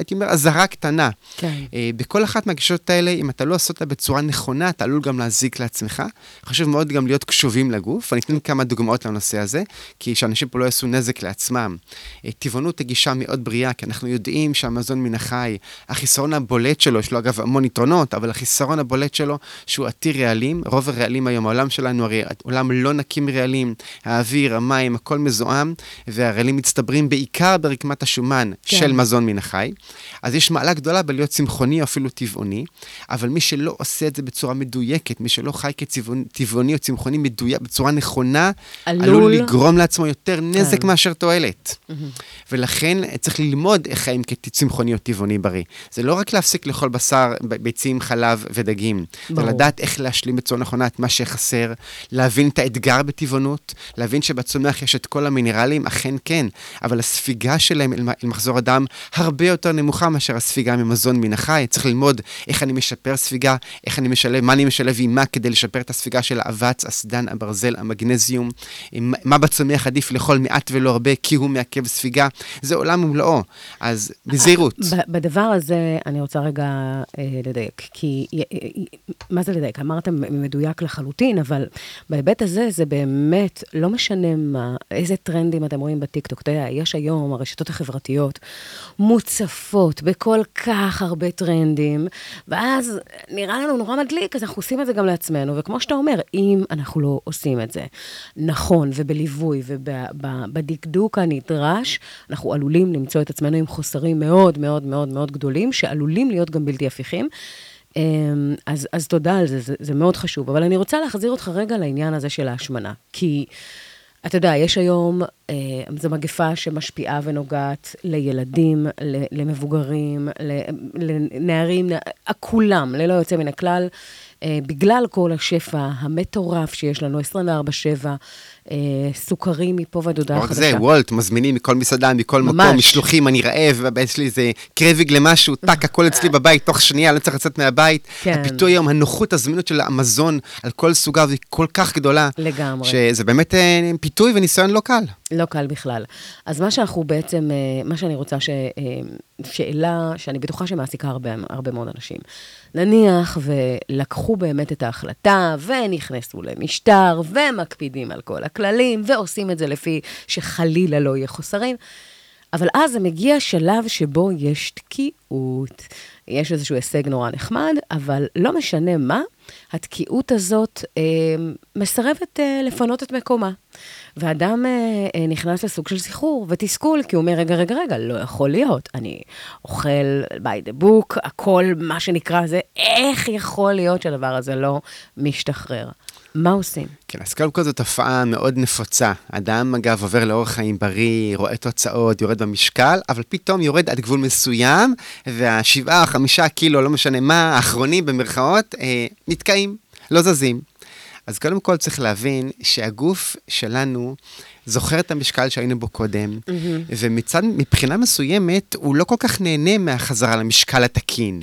הייתי אומר, אזהרה קטנה. כן. אה, בכל אחת מהגישות האלה, אם אתה לא עושה אותה בצורה נכונה, אתה עלול גם להזיק לעצמך. חשוב מאוד גם להיות קשובים לגוף. אני אתן כמה דוגמאות לנושא הזה, כי שאנשים פה לא יעשו נזק לעצמם. אה, טבעונות היא גישה מאוד בריאה, כי אנחנו יודעים שהמזון מן החי, החיסרון הבולט שלו, יש לו אגב המון יתרונות, אבל החיסרון הבולט שלו, שהוא עתיר רעלים. רוב הרעלים היום, העולם שלנו הרי עולם לא נקי מרעלים, האוויר, המים, הכל מזוהם, והרעלים מצטברים בעיקר ברקמת השומן כן. של מזון מן החי. אז יש מעלה גדולה בלהיות צמחוני או אפילו טבעוני, אבל מי שלא עושה את זה בצורה מדויקת, מי שלא חי כטבעוני או צמחוני מדויק, בצורה נכונה, עלול, עלול לגרום לעצמו יותר נזק כן. מאשר תועלת. Mm-hmm. ולכן צריך ללמוד איך חיים כצמחוני או טבעוני בריא. זה לא רק להפסיק לאכול בשר, ביצים, חלב ודגים. ברור. זה לדעת איך להשלים בצורה נכונה את מה שחסר, להבין את האתגר בטבעונות, להבין שבצומח יש את כל המינרלים, אכן כן, אבל הספיגה שלהם אל מחזור הדם הרבה יותר נמוכה מאשר הספיגה ממזון מן החי. צריך ללמוד איך אני משפר ספיגה, איך אני משלב, מה אני משלב עם מה כדי לשפר את הספיגה של האבץ, הסדן, הברזל, המגנזיום. מה בצומח עדיף לאכול מעט ולא הרבה, כי הוא מעכב ספיגה. זה עולם ומלואו. אז בזהירות. בדבר הזה אני רוצה רגע אה, לדייק, כי אה, אה, מה זה לדייק? אמרת מדויק לחלוטין, אבל בהיבט הזה זה באמת לא משנה מה, איזה טרנדים אתם רואים בטיקטוק. אתה יודע, יש היום, הרשתות החברתיות מוצפות. מוצפות בכל כך הרבה טרנדים, ואז נראה לנו נורא מדליק, אז אנחנו עושים את זה גם לעצמנו. וכמו שאתה אומר, אם אנחנו לא עושים את זה נכון ובליווי ובדקדוק הנדרש, אנחנו עלולים למצוא את עצמנו עם חוסרים מאוד מאוד מאוד מאוד גדולים, שעלולים להיות גם בלתי הפיכים. אמ, אז, אז תודה על זה, זה, זה מאוד חשוב. אבל אני רוצה להחזיר אותך רגע לעניין הזה של ההשמנה. כי... אתה יודע, יש היום, אה, זו מגפה שמשפיעה ונוגעת לילדים, למבוגרים, לנערים, כולם, ללא יוצא מן הכלל. אה, בגלל כל השפע המטורף שיש לנו, 24-7, אה, סוכרים מפה ועד הודעה חדשה. רק זה, וולט, מזמינים מכל מסעדה, מכל ממש. מקום, משלוחים, אני רעב, יש לי איזה קרביג למשהו, טאק, הכל אצלי [laughs] בבית, תוך שנייה, לא צריך לצאת מהבית. כן. הפיתוי היום, הנוחות, הזמינות של המזון על כל סוגיו היא כל כך גדולה. לגמרי. שזה באמת אה, פיתוי וניסיון לא קל. לא קל בכלל. אז מה שאנחנו בעצם, מה שאני רוצה, ש... שאלה שאני בטוחה שמעסיקה הרבה, הרבה מאוד אנשים. נניח ולקחו באמת את ההחלטה ונכנסו למשטר ומקפידים על כל הכללים ועושים את זה לפי שחלילה לא יהיה חוסרים, אבל אז זה מגיע שלב שבו יש תקיעות. יש איזשהו הישג נורא נחמד, אבל לא משנה מה, התקיעות הזאת אה, מסרבת אה, לפנות את מקומה. ואדם אה, אה, נכנס לסוג של סחרור ותסכול, כי הוא אומר, רגע, רגע, רגע, לא יכול להיות. אני אוכל by the book, הכל, מה שנקרא זה, איך יכול להיות שהדבר הזה לא משתחרר? מה עושים? כן, אז קודם כל זו תופעה מאוד נפוצה. אדם, אגב, עובר לאורח חיים בריא, רואה תוצאות, יורד במשקל, אבל פתאום יורד עד גבול מסוים, והשבעה, חמישה קילו, לא משנה מה, האחרונים במרכאות, אה, נתקעים, לא זזים. אז קודם כל צריך להבין שהגוף שלנו זוכר את המשקל שהיינו בו קודם, mm-hmm. ומצד, מבחינה מסוימת, הוא לא כל כך נהנה מהחזרה למשקל התקין.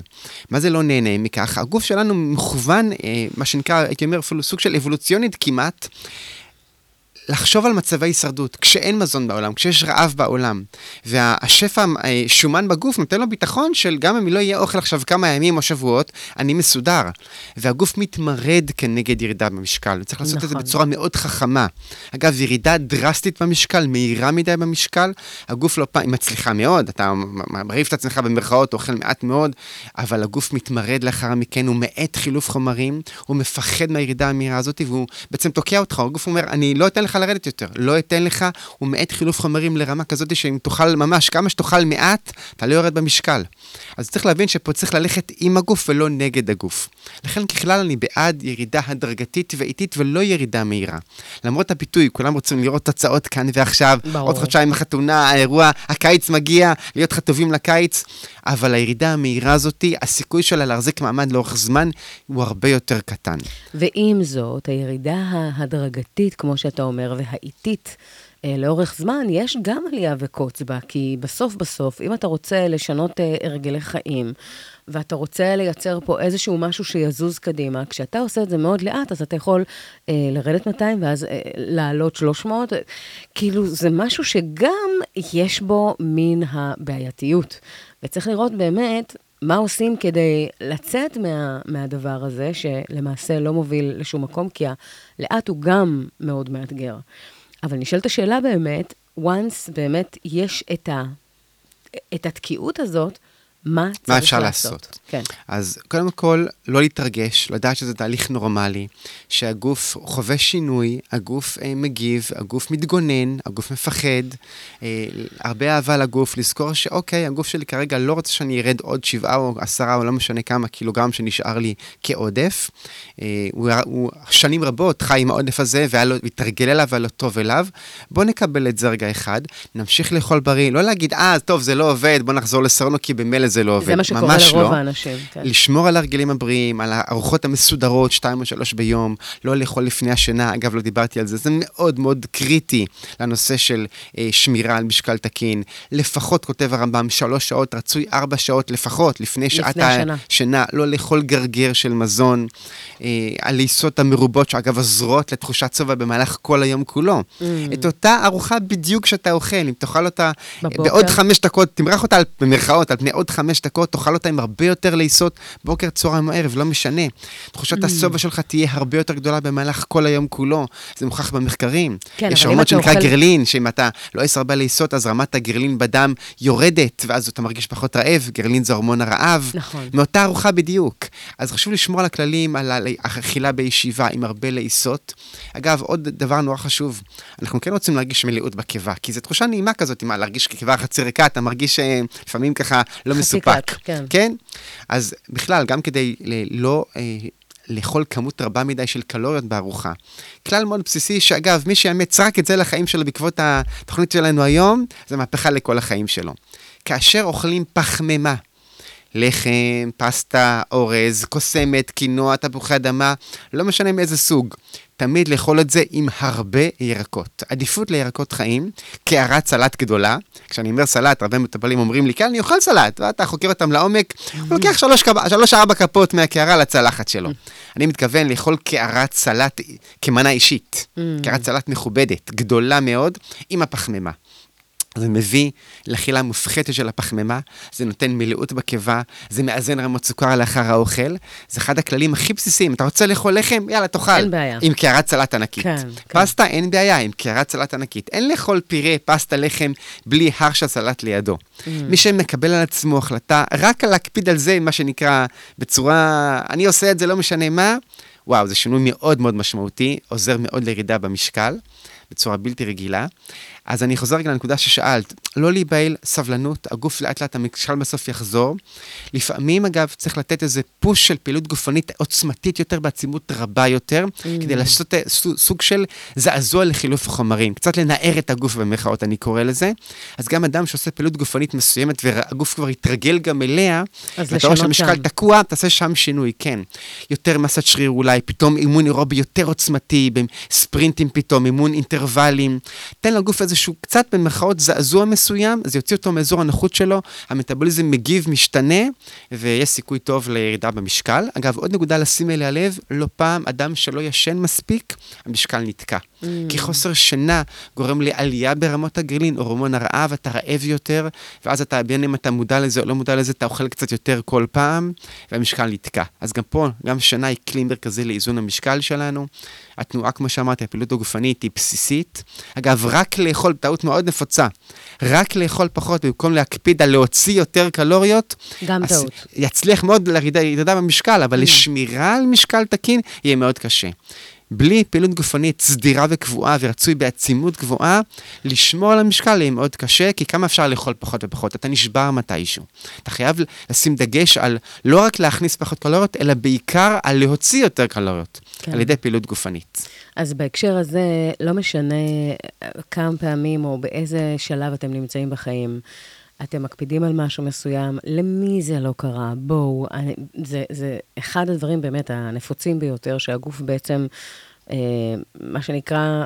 מה זה לא נהנה מכך? הגוף שלנו מכוון, אה, מה שנקרא, הייתי אומר אפילו סוג של אבולוציונית כמעט, לחשוב על מצבי הישרדות, כשאין מזון בעולם, כשיש רעב בעולם, והשפע אה, שומן בגוף נותן לו ביטחון של גם אם לא יהיה אוכל עכשיו כמה ימים או שבועות, אני מסודר. והגוף מתמרד כנגד ירידה במשקל, וצריך לעשות את זה נכון. בצורה מאוד חכמה. אגב, ירידה דרסטית במשקל, מהירה מדי במשקל, הגוף לא פעם, היא מצליחה מאוד, אתה מרעיב את עצמך במרכאות, אוכל מעט מאוד, אבל הגוף מתמרד לאחר מכן, הוא מאט חילוף חומרים, הוא מפחד מהירידה המהירה הזאת, והוא בעצם תוקע אותך, הגוף אומר, אני לא אתן לך לרדת יותר, לא אתן לך, הוא מאט חילוף חומרים לרמה כזאת שאם תאכל ממש, כמה שתאכל מעט, אתה לא יורד במשקל. אז צריך להבין שפה צריך ללכת עם הגוף ולא נגד הגוף. לכן ככלל אני בעד ירידה הדרגתית ואיטית ולא ירידה מהירה. למרות הפיתוי, כולם רוצים לראות תוצאות כאן ועכשיו, ברור. עוד חודשיים החתונה, האירוע, הקיץ מגיע, להיות חטובים לקיץ, אבל הירידה המהירה הזאתי, הסיכוי שלה להחזיק מעמד לאורך זמן הוא הרבה יותר קטן. ועם זאת, הירידה ההדרגתית, כמו שאתה אומר, והאיטית, אה, לאורך זמן, יש גם עלייה וקוץ בה, כי בסוף בסוף, אם אתה רוצה לשנות אה, הרגלי חיים, ואתה רוצה לייצר פה איזשהו משהו שיזוז קדימה, כשאתה עושה את זה מאוד לאט, אז אתה יכול אה, לרדת 200 ואז אה, לעלות 300. אה, כאילו, זה משהו שגם יש בו מין הבעייתיות. וצריך לראות באמת מה עושים כדי לצאת מה, מהדבר הזה, שלמעשה לא מוביל לשום מקום, כי הלאט הוא גם מאוד מאתגר. אבל נשאלת השאלה באמת, once באמת יש את, ה, את התקיעות הזאת, מה צריך מה אפשר לעשות? לעשות? כן. אז קודם כל, לא להתרגש, לדעת שזה תהליך נורמלי, שהגוף חווה שינוי, הגוף אה, מגיב, הגוף מתגונן, הגוף מפחד, אה, הרבה אהבה לגוף, לזכור שאוקיי, הגוף שלי כרגע לא רוצה שאני ארד עוד שבעה או עשרה או לא משנה כמה קילוגרם שנשאר לי כעודף. אה, הוא, הוא שנים רבות חי עם העודף הזה והתרגל אליו והיה לו טוב אליו. בוא נקבל את זה רגע אחד, נמשיך לאכול בריא, לא להגיד, אה, טוב, זה לא עובד, בוא נחזור לסרנו כי במילא זה לא עובד. זה מה שקורה לרוב לא. האנשים. כן. לשמור על ההרגלים הבריאים, על הארוחות המסודרות, שתיים או שלוש ביום, לא לאכול לפני השינה, אגב, לא דיברתי על זה, זה מאוד מאוד קריטי לנושא של אה, שמירה על משקל תקין. לפחות, כותב הרמב"ם, שלוש שעות, רצוי ארבע שעות לפחות, לפני שעת השינה. השינה, לא לאכול גרגר של מזון, אה, הלעיסות המרובות, שאגב עוזרות לתחושת שובע במהלך כל היום כולו. Mm. את אותה ארוחה בדיוק שאתה אוכל, אם תאכל אותה בבוקר. בעוד חמש דקות, תמרח אותה על- במרכאות על פני עוד חמש דקות, תאכל אותה עם הרבה יותר לעיסות, בוקר, צהריים או ערב, לא משנה. תחושת Mm. השובע שלך תהיה הרבה יותר גדולה במהלך כל היום כולו, זה מוכח במחקרים. כן, יש רמות שנקרא אוכל- גרלין, שאם אתה לא עשר הרבה לעיסות, אז רמת הגרלין בדם יורדת, ואז אתה מרגיש פחות רעב, גרלין זה הורמון הרעב. נכון. מאותה ארוחה בדיוק. אז חשוב לשמור על הכללים, על האכילה בישיבה עם הרבה לעיסות. אגב, עוד דבר נורא חשוב, אנחנו כן רוצים להרגיש מלאות בקיבה, כי זו תחושה נעימה כזאת, מה, להרגיש קיבה חצי ריקה, אתה מרגיש אה, לפעמים ככה לא מסופק. כן. כן? אז בכלל, גם כדי לא... אה, לאכול כמות רבה מדי של קלוריות בארוחה. כלל מאוד בסיסי, שאגב, מי שיאמץ רק את זה לחיים שלו בעקבות התוכנית שלנו היום, זה מהפכה לכל החיים שלו. כאשר אוכלים פחמימה, לחם, פסטה, אורז, קוסמת, קינוע, תפוחי אדמה, לא משנה מאיזה סוג. תמיד לאכול את זה עם הרבה ירקות. עדיפות לירקות חיים, קערת סלט גדולה. כשאני אומר סלט, הרבה מטופלים אומרים לי, כן, אני אוכל סלט, ואתה חוקר אותם לעומק, הוא לוקח שלוש-ארבע כפות מהקערה לצלחת שלו. אני מתכוון לאכול קערת סלט כמנה אישית. קערת סלט מכובדת, גדולה מאוד, עם הפחמימה. זה מביא לאכילה מופחתת של הפחמימה, זה נותן מילאות בקיבה, זה מאזן רמות סוכר לאחר האוכל. זה אחד הכללים הכי בסיסיים. אתה רוצה לאכול לחם? יאללה, תאכל. אין בעיה. עם קערת סלט ענקית. כן, כן. פסטה, אין בעיה, עם קערת סלט ענקית. אין לאכול פירה, פסטה, לחם, בלי הר של סלט לידו. Mm. מי שמקבל על עצמו החלטה, רק להקפיד על זה, מה שנקרא, בצורה, אני עושה את זה, לא משנה מה, וואו, זה שינוי מאוד מאוד משמעותי, עוזר מאוד לירידה במשקל, בצורה בלתי רגילה. אז אני חוזר רגע לנקודה ששאלת, לא להיבהל, סבלנות, הגוף לאט לאט המשקל בסוף יחזור. לפעמים אגב צריך לתת איזה פוש של פעילות גופנית עוצמתית יותר בעצימות רבה יותר, mm. כדי לעשות אה, סו- סוג של זעזוע לחילוף החומרים, קצת לנער את הגוף במרכאות אני קורא לזה. אז גם אדם שעושה פעילות גופנית מסוימת והגוף כבר התרגל גם אליה, אז ואתה רואה לשנות שהמשקל שם. תקוע, תעשה שם שינוי, כן. יותר מסת שריר אולי, פתאום אימון אירובי יותר עוצמתי, ספרינטים פתאום, אימון אינטרוולים. תן לגוף איזשהו קצת במרכאות זעזוע מסוים, זה יוציא אותו מאזור הנוחות שלו, המטאבוליזם מגיב, משתנה, ויש סיכוי טוב לירידה במשקל. אגב, עוד נקודה לשים אליה לב, לא פעם אדם שלא ישן מספיק, המשקל נתקע. כי חוסר שינה גורם לעלייה ברמות הגרלין, הורמון הרעב, אתה רעב יותר, ואז אתה, בין אם אתה מודע לזה או לא מודע לזה, אתה אוכל קצת יותר כל פעם, והמשקל נתקע. אז גם פה, גם שינה היא כלי מרכזי לאיזון המשקל שלנו. התנועה, כמו שאמרתי, הפעילות הגופנית היא בסיסית. אגב, רק לאכול, טעות מאוד נפוצה, רק לאכול פחות במקום להקפיד על להוציא יותר קלוריות. גם אז טעות. יצליח מאוד לירידה ירידה במשקל, אבל לשמירה על משקל תקין יהיה מאוד קשה. בלי פעילות גופנית סדירה וקבועה ורצוי בעצימות גבוהה, לשמור על המשקל יהיה מאוד קשה, כי כמה אפשר לאכול פחות ופחות? אתה נשבר מתישהו. אתה חייב לשים דגש על לא רק להכניס פחות קלוריות, אלא בעיקר על להוציא יותר קלוריות, כן. על ידי פעילות גופנית. אז בהקשר הזה, לא משנה אה, כמה פעמים או באיזה שלב אתם נמצאים בחיים, אתם מקפידים על משהו מסוים, למי זה לא קרה? בואו, זה, זה אחד הדברים באמת הנפוצים ביותר, שהגוף בעצם, אה, מה שנקרא,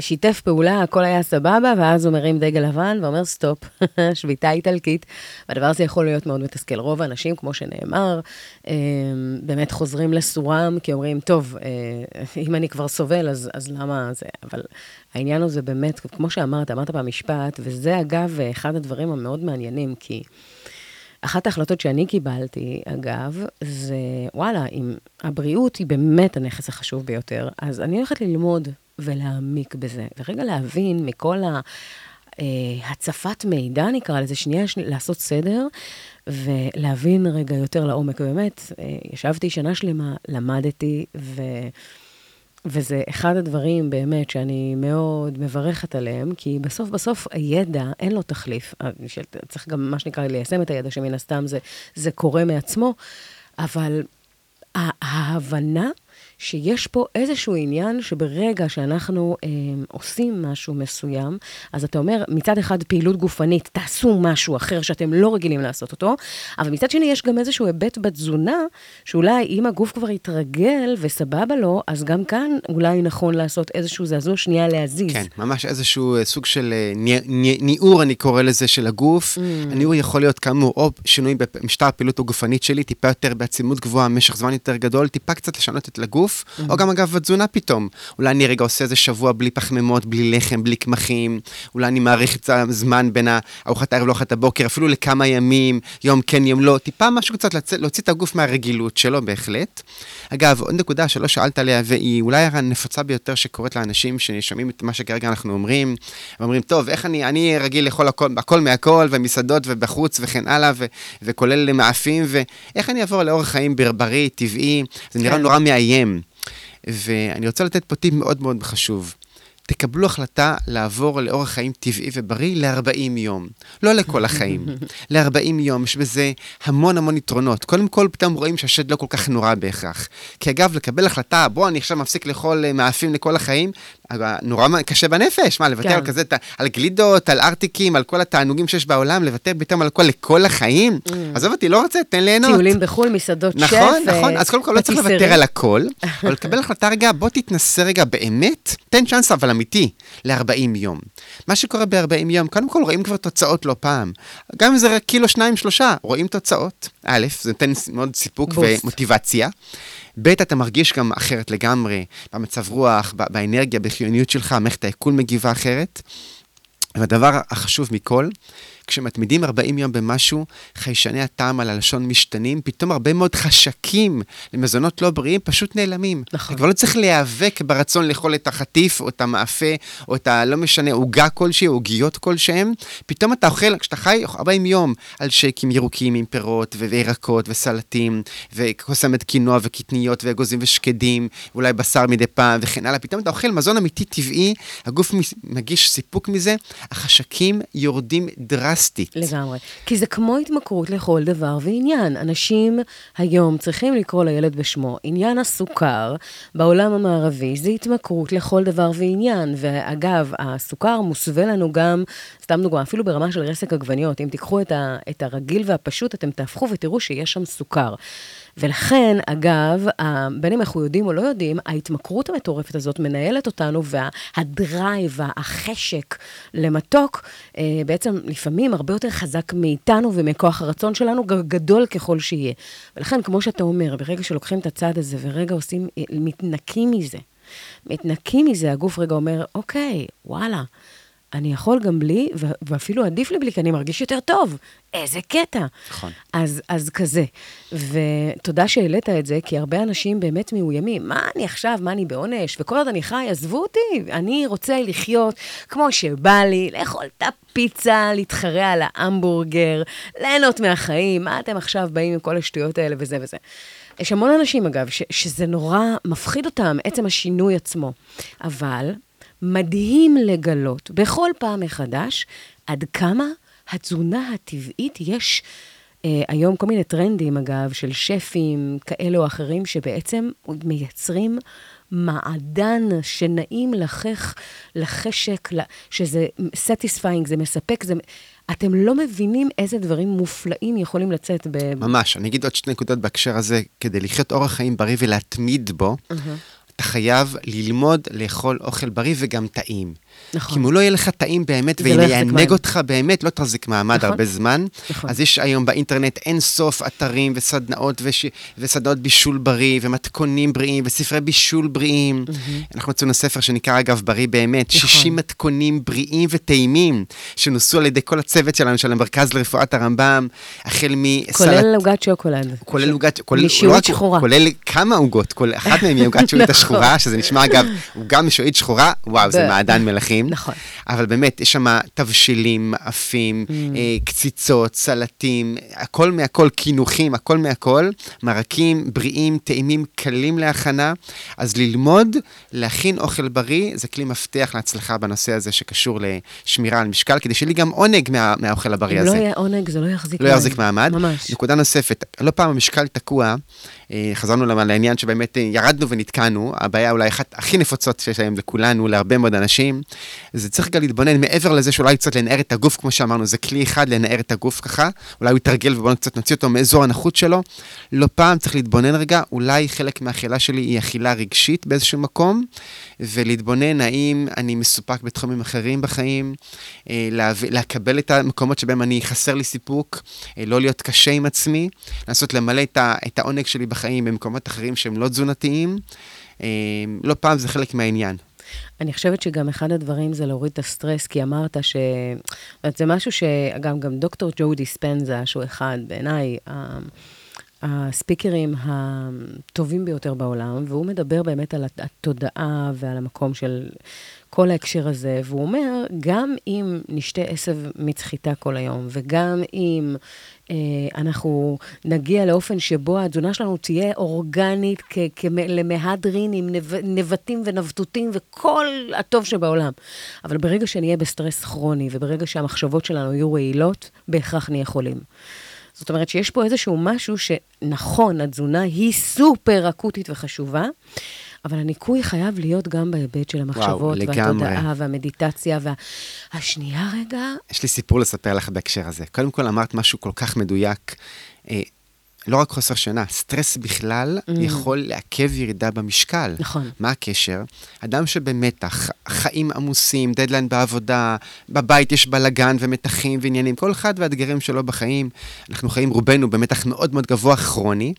שיתף פעולה, הכל היה סבבה, ואז הוא מרים דגל לבן ואומר סטופ, [laughs] שביתה איטלקית. והדבר הזה יכול להיות מאוד מתסכל. רוב האנשים, כמו שנאמר, באמת חוזרים לסורם, כי אומרים, טוב, אה, אם אני כבר סובל, אז, אז למה זה? אבל העניין הזה באמת, כמו שאמרת, אמרת במשפט, וזה אגב אחד הדברים המאוד מעניינים, כי... אחת ההחלטות שאני קיבלתי, אגב, זה, וואלה, אם הבריאות היא באמת הנכס החשוב ביותר, אז אני הולכת ללמוד ולהעמיק בזה, ורגע להבין מכל ה... אה, מידע, נקרא לזה, שנייה, שני, לעשות סדר, ולהבין רגע יותר לעומק. ובאמת, אה, ישבתי שנה שלמה, למדתי, ו... וזה אחד הדברים באמת שאני מאוד מברכת עליהם, כי בסוף בסוף הידע, אין לו תחליף. אה, צריך גם, מה שנקרא, ליישם את הידע, שמן הסתם זה, זה קורה מעצמו, אבל ההבנה שיש פה איזשהו עניין שברגע שאנחנו אה, עושים משהו מסוים, אז אתה אומר, מצד אחד פעילות גופנית, תעשו משהו אחר שאתם לא רגילים לעשות אותו, אבל מצד שני יש גם איזשהו היבט בתזונה, שאולי אם הגוף כבר יתרגל וסבבה לו, אז גם כאן אולי נכון לעשות איזשהו זעזוע שנייה להזיז. כן, ממש איזשהו אה, סוג של אה, ני- ני- ניעור, אני קורא לזה, של הגוף. הניעור יכול להיות כאמור או שינוי במשטר הפעילות הגופנית שלי, טיפה יותר בעצימות גבוהה, משך זמן יותר גדול, טיפה קצת לשנות את הגוף, או גם אגב בתזונה פתאום. אולי אני רגע עושה איזה שבוע בלי פחמימות, בלי לחם, בלי קמחים, אולי אני מאריך את הזמן בין ארוחת הערב לארוחת הבוקר, אפילו לכמה ימים, יום כן, יום לא, טיפה משהו קצת לצ... להוציא את הגוף מהרגילות שלו, בהחלט. אגב, עוד נקודה שלא שאלת עליה, והיא אולי הנפוצה ביותר שקורית לאנשים ששומעים את מה שכרגע אנחנו אומרים, ואומרים, טוב, איך אני, אני רגיל לאכול הכל, הכל מהכל, ומסעדות ובחוץ וכן הלאה, ו, וכולל מאפים, ואיך אני אעבור לאורח חיים בר- בריא, טבעי, זה נראה כן. נורא מאיים. ואני רוצה לתת פה טיפ מאוד מאוד חשוב. תקבלו החלטה לעבור לאורח חיים טבעי ובריא ל-40 יום. לא לכל החיים, [laughs] ל-40 יום. יש בזה המון המון יתרונות. קודם כל, פתאום רואים שהשד לא כל כך נורא בהכרח. כי אגב, לקבל החלטה, בוא, אני עכשיו מפסיק לאכול אה, מאפים לכל החיים, נורא קשה בנפש. מה, לוותר כן. על כזה, על גלידות, על ארטיקים, על כל התענוגים שיש בעולם, לוותר פתאום על הכל לכל החיים? עזוב אותי, לא רוצה, תן ליהנות. טיולים בחו"ל, מסעדות שף. נכון, נכון, אז קודם כל לא צריך. לוותר על הכל, [laughs] אבל לקבל החלטה רגע, בוא תתנסה רגע באמת, תן צ'אנס אבל אמיתי, ל-40 יום. מה שקורה ב-40 יום, קודם כל רואים כבר תוצאות לא פעם. גם אם זה רק קילו, שניים, שלושה, רואים תוצאות. א', זה נותן מאוד סיפוק בוסט. ומוטיבציה. ב', אתה מרגיש גם אחרת לגמרי, במצב רוח, באנרגיה, בחיוניות שלך, מערכת העיכול מגיבה אחרת. והדבר החשוב מכל, כשמתמידים 40 יום במשהו, חיישני הטעם על הלשון משתנים, פתאום הרבה מאוד חשקים למזונות לא בריאים פשוט נעלמים. נכון. כבר לא צריך להיאבק ברצון לאכול את החטיף, או את המאפה, או את ה... לא משנה, עוגה כלשהי, עוגיות כלשהם. פתאום אתה אוכל, כשאתה חי 40 יום על שייקים ירוקים עם פירות וירקות וסלטים, וקוסמת קינוע וקטניות ואגוזים ושקדים, ואולי בשר מדי פעם וכן הלאה, פתאום אתה אוכל מזון אמיתי טבעי, הגוף מגיש סיפוק מזה, החשקים יורדים דרסטית. לגמרי. כי זה כמו התמכרות לכל דבר ועניין. אנשים היום צריכים לקרוא לילד בשמו. עניין הסוכר בעולם המערבי זה התמכרות לכל דבר ועניין. ואגב, הסוכר מוסווה לנו גם, סתם דוגמה, אפילו ברמה של רסק עגבניות. אם תיקחו את, ה, את הרגיל והפשוט, אתם תהפכו ותראו שיש שם סוכר. ולכן, אגב, בין אם אנחנו יודעים או לא יודעים, ההתמכרות המטורפת הזאת מנהלת אותנו, והדרייב, החשק למתוק, אה, בעצם לפעמים הרבה יותר חזק מאיתנו ומכוח הרצון שלנו, גדול ככל שיהיה. ולכן, כמו שאתה אומר, ברגע שלוקחים את הצד הזה ורגע עושים, אה, מתנקים מזה, מתנקים מזה, הגוף רגע אומר, אוקיי, וואלה, אני יכול גם בלי, ואפילו עדיף לי בלי, כי אני מרגיש יותר טוב. איזה קטע. נכון. אז, אז כזה. ותודה שהעלית את זה, כי הרבה אנשים באמת מאוימים. מה אני עכשיו, מה אני בעונש? וכל עוד אני חי, עזבו אותי, אני רוצה לחיות כמו שבא לי, לאכול את הפיצה, להתחרע על ההמבורגר, ליהנות מהחיים. מה אתם עכשיו באים עם כל השטויות האלה וזה וזה? יש המון אנשים, אגב, ש- שזה נורא מפחיד אותם, עצם השינוי עצמו. אבל מדהים לגלות בכל פעם מחדש עד כמה התזונה הטבעית יש אה, היום כל מיני טרנדים, אגב, של שפים כאלה או אחרים, שבעצם מייצרים מעדן שנעים לחך, לחשק, שזה satisfying, זה מספק, זה... אתם לא מבינים איזה דברים מופלאים יכולים לצאת ב... ממש. אני אגיד עוד שתי נקודות בהקשר הזה. כדי לחיות אורח חיים בריא ולהתמיד בו, אתה חייב ללמוד לאכול אוכל בריא וגם טעים. נכון. כי אם הוא לא יהיה לך טעים באמת, זה לא. אותך באמת, לא תחזיק מעמד נכון. הרבה זמן. נכון. אז יש היום באינטרנט אין סוף אתרים וסדנאות וש... וסדנאות בישול בריא, ומתכונים בריאים, וספרי בישול בריאים. אנחנו הוצאנו ספר שנקרא, אגב, בריא באמת, נכון. 60 מתכונים בריאים וטעימים, שנוסו על ידי כל הצוות שלנו, של המרכז לרפואת הרמב"ם, החל מסלט... כולל עוגת שוקולד. כולל עוגת, כולל, לא שחורה. כולל כמה עוגות, כל אחת מהן היא עוגת [laughs] נכון. השחורה, שזה נשמע אגב, עוגה משעועית שחורה, וואו, זה מעדן מלכים. נכון. אבל באמת, יש שם תבשילים, מאפים, Mm. אה, קציצות, סלטים, הכל מהכל, קינוחים, הכל מהכל, מרקים בריאים, טעימים, קלים להכנה. אז ללמוד להכין אוכל בריא, זה כלי מפתח להצלחה בנושא הזה שקשור לשמירה על משקל, כדי שיהיה לי גם עונג מה, מהאוכל הבריא אם הזה. לא יהיה עונג, זה לא יחזיק לא יחזיק מעמד. ממש. נקודה נוספת, לא פעם המשקל תקוע, חזרנו למה- לעניין שבאמת אה, ירדנו ונתקענו, הבעיה אולי אחת הכי נפוצות שיש היום לכולנו, להרבה מאוד אנשים, זה צריך גם להתבונן מעבר לזה שאולי קצת לנער את הגוף, כמו שאמרנו, זה כלי אחד לנער את הגוף ככה, אולי הוא יתרגל ובואו קצת נוציא אותו מאזור הנוחות שלו, לא פעם צריך להתבונן רגע, אולי חלק מהאכילה שלי היא אכילה רגשית באיזשהו מקום, ולהתבונן האם אני מסופק בתחומים אחרים בחיים, אה. לקבל את המקומות שבהם אני חסר לי סיפוק, אה, לא להיות קשה עם עצמי, לנסות למלא. את העונג שלי בחיים במקומות אחרים שהם לא תזונתיים. אה, לא פעם זה חלק מהעניין. אני חושבת שגם אחד הדברים זה להוריד את הסטרס, כי אמרת ש... זה משהו שאגב, גם דוקטור ג'ו דיספנזה, שהוא אחד, בעיניי, הספיקרים הטובים ביותר בעולם, והוא מדבר באמת על התודעה ועל המקום של כל ההקשר הזה, והוא אומר, גם אם נשתה עשב מצחיתה כל היום, וגם אם אנחנו נגיע לאופן שבו התזונה שלנו תהיה אורגנית למהדרין עם נב, נבטים ונבטותים וכל הטוב שבעולם. אבל ברגע שנהיה בסטרס כרוני, וברגע שהמחשבות שלנו יהיו רעילות, בהכרח נהיה חולים. זאת אומרת שיש פה איזשהו משהו שנכון, התזונה היא סופר אקוטית וחשובה, אבל הניקוי חייב להיות גם בהיבט של המחשבות, לגמרי. והתודעה, והמדיטציה, וה... השנייה רגע, יש לי סיפור לספר לך בהקשר הזה. קודם כל אמרת משהו כל כך מדויק. אה, לא רק חוסר שינה, סטרס בכלל mm. יכול לעכב ירידה במשקל. נכון. מה הקשר? אדם שבמתח, חיים עמוסים, דדליין בעבודה, בבית יש בלאגן ומתחים ועניינים, כל אחד והאתגרים שלו בחיים. אנחנו חיים רובנו במתח מאוד מאוד גבוה כרוני.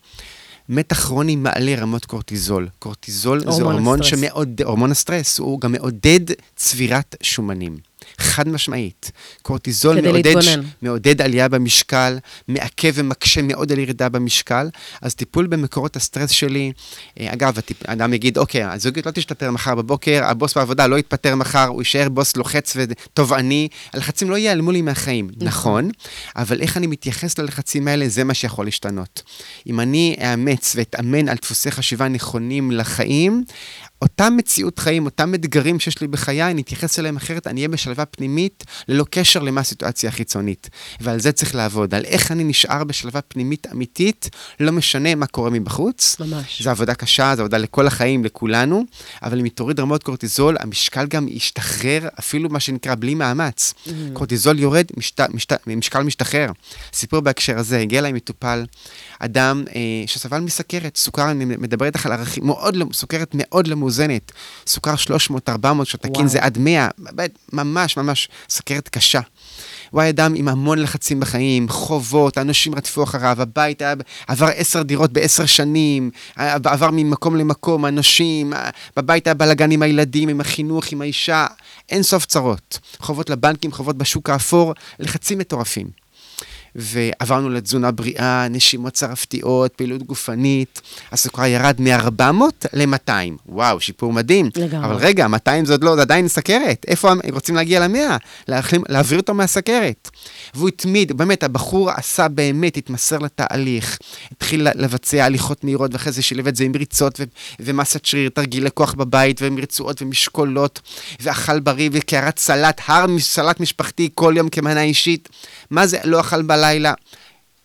מתח כרוני מעלה רמות קורטיזול. קורטיזול זה הורמון. שמעודד, הורמון הסטרס, הוא גם מעודד צבירת שומנים. חד משמעית. קורטיזול מעודד. מעודד עלייה במשקל, מעכב ומקשה מאוד על ירידה במשקל, אז טיפול במקורות הסטרס שלי, אה, אגב, הטיפ, אדם יגיד, אוקיי, הזוגיות לא תשתפר מחר בבוקר, הבוס בעבודה לא יתפטר מחר, הוא יישאר בוס לוחץ ותובעני, הלחצים לא ייעלמו לי מהחיים. נכון, אבל איך אני מתייחס ללחצים האלה, זה מה שיכול להשתנות. אם אני אאמץ ואתאמן על דפוסי חשיבה נכונים לחיים, אותה מציאות חיים, אותם אתגרים שיש לי בחיי, אני אתייחס אליהם אחרת, אני אהיה בשלווה פנימית, ללא קשר למה הסיטואציה החיצונית. ועל זה צריך לעבוד, על איך אני נשאר בשלווה פנימית אמיתית, לא משנה מה קורה מבחוץ. ממש. זו עבודה קשה, זו עבודה לכל החיים, לכולנו, אבל אם היא תוריד רמות קורטיזול, המשקל גם ישתחרר, אפילו מה שנקרא בלי מאמץ. Mm. קורטיזול יורד, משת, משת, משקל משתחרר. סיפור בהקשר הזה, הגיע אליי מטופל, אדם אה, שסבל מסכרת, סוכר, אני מדבר איתך על ערכים, מאוד, לא- סוכרת מאוד לא מאוזנת. סוכר 300-400, שתקין וואו. זה עד 100, באמת, ממש ממש סכרת קשה. הוא היה אדם עם המון לחצים בחיים, חובות, אנשים רדפו אחריו, הבית היה, עבר עשר דירות בעשר שנים, היה- עבר ממקום למקום, אנשים, בבית היה בלאגן עם הילדים, עם החינוך, עם האישה, אין סוף צרות. חובות לבנקים, חובות בשוק האפור, לחצים מטורפים. ועברנו לתזונה בריאה, נשימות צרפתיות, פעילות גופנית. הסוכר ירד מ-400 ל-200. וואו, שיפור מדהים. לגמרי. אבל רגע, 200 זה עוד לא, זה עדיין סכרת. איפה הם רוצים להגיע ל-100? להעביר אותו מהסכרת. והוא התמיד, באמת, הבחור עשה באמת, התמסר לתהליך. התחיל לבצע הליכות מהירות, ואחרי זה שילב את זה עם ריצות ו- ומסת שריר, תרגילי כוח בבית, ועם רצועות ומשקולות, ואכל בריא וקערת סלט, הר סלט משפחתי כל יום כמנה אישית. מה זה לא אכל בלילה?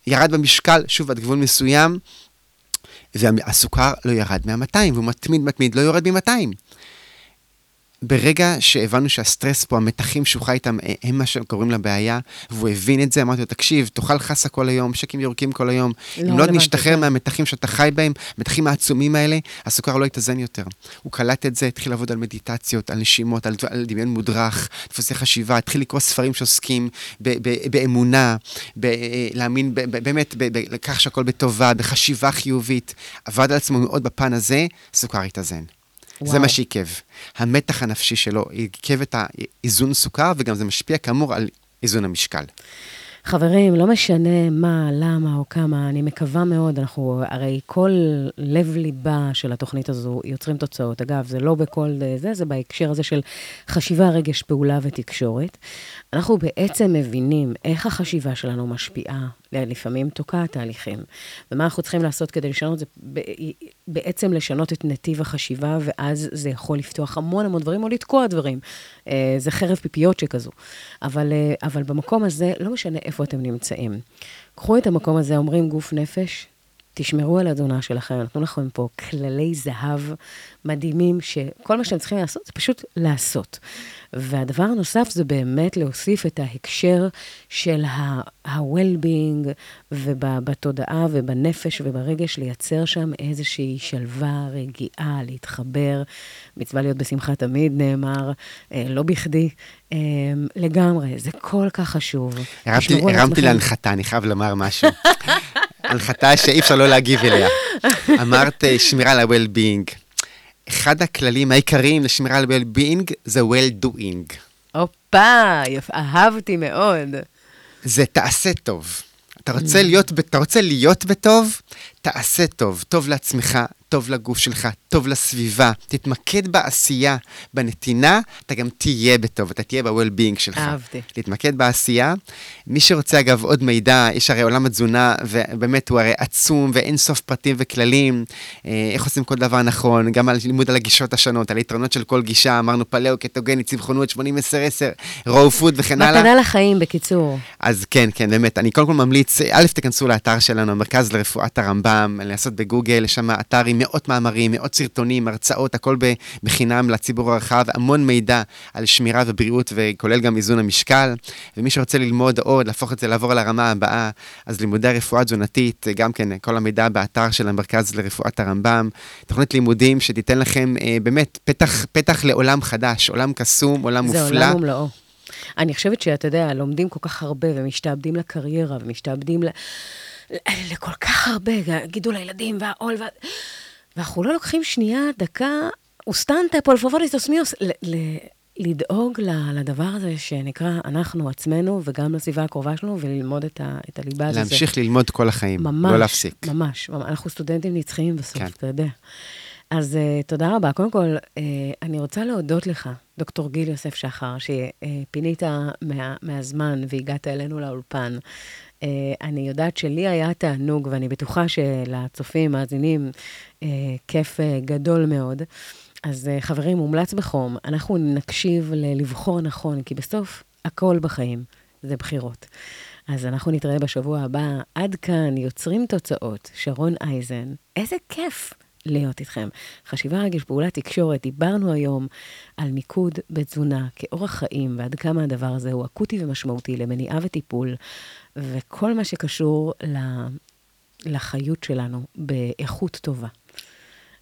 ירד במשקל, שוב, עד גבול מסוים, והסוכר לא ירד מה-200, והוא מתמיד מתמיד, לא יורד מ-200. ברגע שהבנו שהסטרס פה, המתחים שהוא חי איתם, אה, הם מה שקוראים לבעיה, והוא הבין את זה, אמרתי לו, תקשיב, תאכל חסה כל היום, שקים יורקים כל היום. לא אם לא נשתחרר. מהמתחים שאתה חי בהם, המתחים העצומים האלה, הסוכר לא יתאזן יותר. הוא קלט את זה, התחיל לעבוד על מדיטציות, על נשימות, על, על דמיון מודרך, דפוסי חשיבה, התחיל לקרוא ספרים שעוסקים ב, ב, באמונה, ב, אה, להאמין ב, ב, באמת ב- ב- לכך שהכל בטובה, בחשיבה חיובית. עבד על עצמו מאוד בפן הזה, סוכר התאזן. זה. מה שעיכב. המתח הנפשי שלו עיכב את האיזון סוכר, וגם זה משפיע כאמור על איזון המשקל. חברים, לא משנה מה, למה או כמה, אני מקווה מאוד, אנחנו, הרי כל לב-ליבה של התוכנית הזו יוצרים תוצאות. אגב, זה לא בכל אה, זה, זה בהקשר הזה של חשיבה, רגש, פעולה ותקשורת. אנחנו בעצם מבינים איך החשיבה שלנו משפיעה, לפעמים תוקעת תהליכים. ומה אנחנו צריכים לעשות כדי לשנות זה ב- בעצם לשנות את נתיב החשיבה, ואז זה יכול לפתוח המון המון דברים, או לתקוע דברים. אה, זה חרב פיפיות שכזו. אבל, אה, אבל במקום הזה, לא משנה איפה אתם נמצאים. קחו את המקום הזה, אומרים גוף נפש, תשמרו על התזונה שלכם, נתנו לכם פה כללי זהב מדהימים, שכל מה שאתם צריכים לעשות זה פשוט לעשות. והדבר הנוסף זה באמת להוסיף את ההקשר של ה-well-being, ובתודעה ובנפש וברגש, לייצר שם איזושהי שלווה, רגיעה, להתחבר. מצווה להיות בשמחה תמיד, נאמר, אה, לא בכדי. אה, לגמרי, זה כל כך חשוב. הרמתי, הרמתי. להנחתה, אני חייב לומר משהו. [laughs] הנחתה שאי אפשר לא להגיב אליה. אמרת אה, שמירה על ה-well-being. אחד הכללים העיקריים לשמירה על well-being זה well-doing. הופה, אהבתי מאוד. זה תעשה טוב. אתה רוצה להיות, אתה רוצה להיות בטוב, תעשה טוב. טוב לעצמך, טוב לגוף שלך, טוב לסביבה. תתמקד בעשייה, בנתינה, אתה גם תהיה בטוב, אתה תהיה ב-well-being שלך. אהבתי. להתמקד בעשייה. מי שרוצה, אגב, עוד מידע, יש הרי עולם התזונה, ובאמת הוא הרי עצום, ואין סוף פרטים וכללים, אה, איך עושים כל דבר נכון, גם על לימוד על הגישות השונות, על היתרונות של כל גישה, אמרנו פלאו, קטוגני, צמחונות, 80-10-10, רואו פוד וכן הלאה. מתנה לחיים, בקיצור. אז כן, כן, באמת, אני קודם כל ממליץ, א', תיכנסו לאתר שלנו, המרכז לרפואת הרמב"ם, לעשות בגוגל, יש שם אתר עם מאות מאמרים, מאות סרטונים, הרצאות, הכל בחינם לציבור הרחב, המון מידע על שמירה ובריאות, וכולל גם איזון המשקל. ומי שרוצה ללמוד עוד, להפוך את זה, לעבור לרמה הבאה, אז לימודי הרפואה התזונתית, גם כן, כל המידע באתר של המרכז לרפואת הרמב"ם. תוכנית לימודים שתיתן לכם אה, באמת פתח, פתח לעולם חדש, עולם קסום, עולם זה מופלא. עולם ומלואו. אני חושבת שאתה יודע, לומדים כל כך הרבה ומשתעבדים לקריירה ומשתעבדים. ל- לכל כך הרבה, גידול הילדים והעול, וה... ואנחנו לא לוקחים שנייה, דקה, אוסטנטה, פולפובוליסטוס מיוס, ל- ל- לדאוג לדבר הזה שנקרא אנחנו עצמנו, וגם לסביבה הקרובה שלנו, וללמוד את, ה- את הליבה הזאת. להמשיך ללמוד כל החיים, ממש, לא להפסיק. ממש, ממש. אנחנו סטודנטים נצחיים בסוף, כן. אתה יודע. אז uh, תודה רבה. קודם כל, uh, אני רוצה להודות לך, דוקטור גיל יוסף שחר, שפינית מה, מהזמן והגעת אלינו לאולפן. Uh, אני יודעת שלי היה תענוג, ואני בטוחה שלצופים, מאזינים, uh, כיף uh, גדול מאוד. אז חברים, מומלץ בחום, אנחנו נקשיב ללבחור נכון, כי בסוף הכל בחיים זה בחירות. אז אנחנו נתראה בשבוע הבא. עד כאן, יוצרים תוצאות, שרון אייזן. איזה כיף להיות איתכם. חשיבה, רגש, פעולה, תקשורת. דיברנו היום על מיקוד בתזונה כאורח חיים, ועד כמה הדבר הזה הוא אקוטי ומשמעותי למניעה וטיפול, וכל מה שקשור לחיות שלנו באיכות טובה.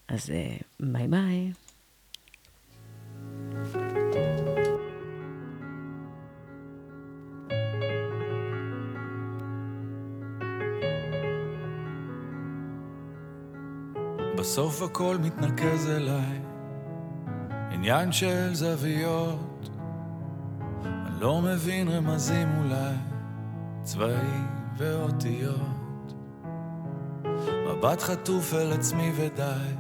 אז אה, ביי ביי. בסוף הכל מתנקז אליי, עניין של זוויות, אני לא מבין רמזים אולי. צבעים ואותיות. מבט חטוף אל עצמי ודי,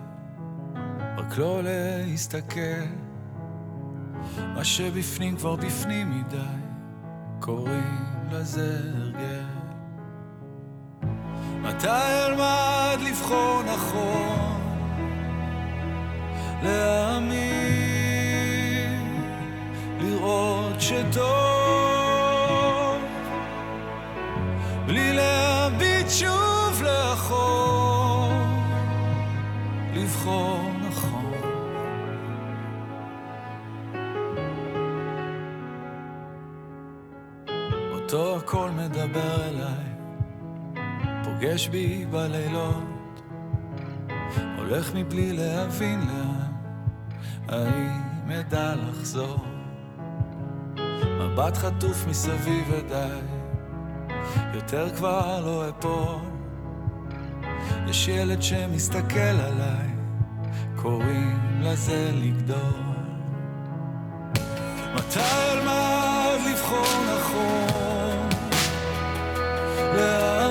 רק לא להסתכל. מה שבפנים כבר בפנים מדי, קוראים לזה הרגל. מתי אלמד לבחור נכון, להאמין, מדבר אליי, פוגש בי בלילות, הולך מבלי להבין לאן, האם אדע לחזור? מבט חטוף מסביב ודי, יותר כבר לא אפול. יש ילד שמסתכל עליי, קוראים לזה לגדול. מתי אלמד לבחור נכון? להאמין,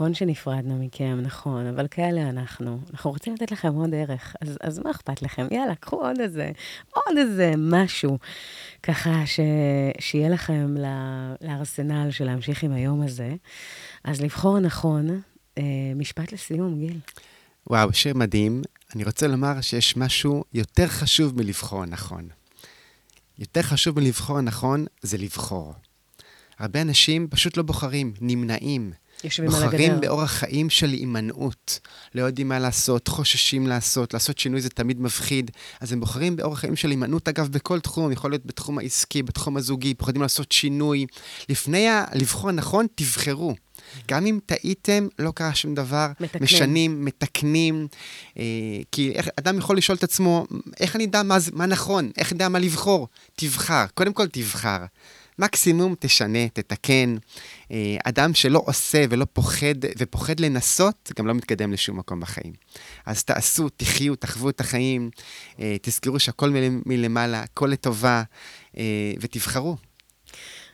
נכון שנפרדנו מכם, נכון, אבל כאלה אנחנו. אנחנו רוצים לתת לכם עוד ערך, אז, אז מה אכפת לכם? יאללה, קחו עוד איזה, עוד איזה משהו, ככה ש, שיהיה לכם לארסנל של להמשיך עם היום הזה. אז לבחור נכון, אה, משפט לסיום, גיל. וואו, שיר מדהים. אני רוצה לומר שיש משהו יותר חשוב מלבחור נכון. יותר חשוב מלבחור נכון זה לבחור. הרבה אנשים פשוט לא בוחרים, נמנעים. יושבים על בוחרים. באורח חיים של הימנעות. לא יודעים מה לעשות, חוששים לעשות, לעשות שינוי זה תמיד מפחיד. אז הם בוחרים באורח חיים של הימנעות, אגב, בכל תחום, יכול להיות בתחום העסקי, בתחום הזוגי, פוחדים לעשות שינוי. לפני ה- לבחור נכון, תבחרו. גם אם טעיתם, לא קרה שום דבר, מתקנים. משנים, מתקנים. אה, כי איך, אדם יכול לשאול את עצמו, איך אני אדע מה, מה נכון? איך אני אדע מה לבחור? תבחר, קודם כל תבחר. מקסימום תשנה, תתקן. אה, אדם שלא עושה ולא פוחד, ופוחד לנסות, גם לא מתקדם לשום מקום בחיים. אז תעשו, תחיו, תחוו את החיים, אה, תזכרו שהכל מל- מלמעלה, הכל לטובה, אה, ותבחרו.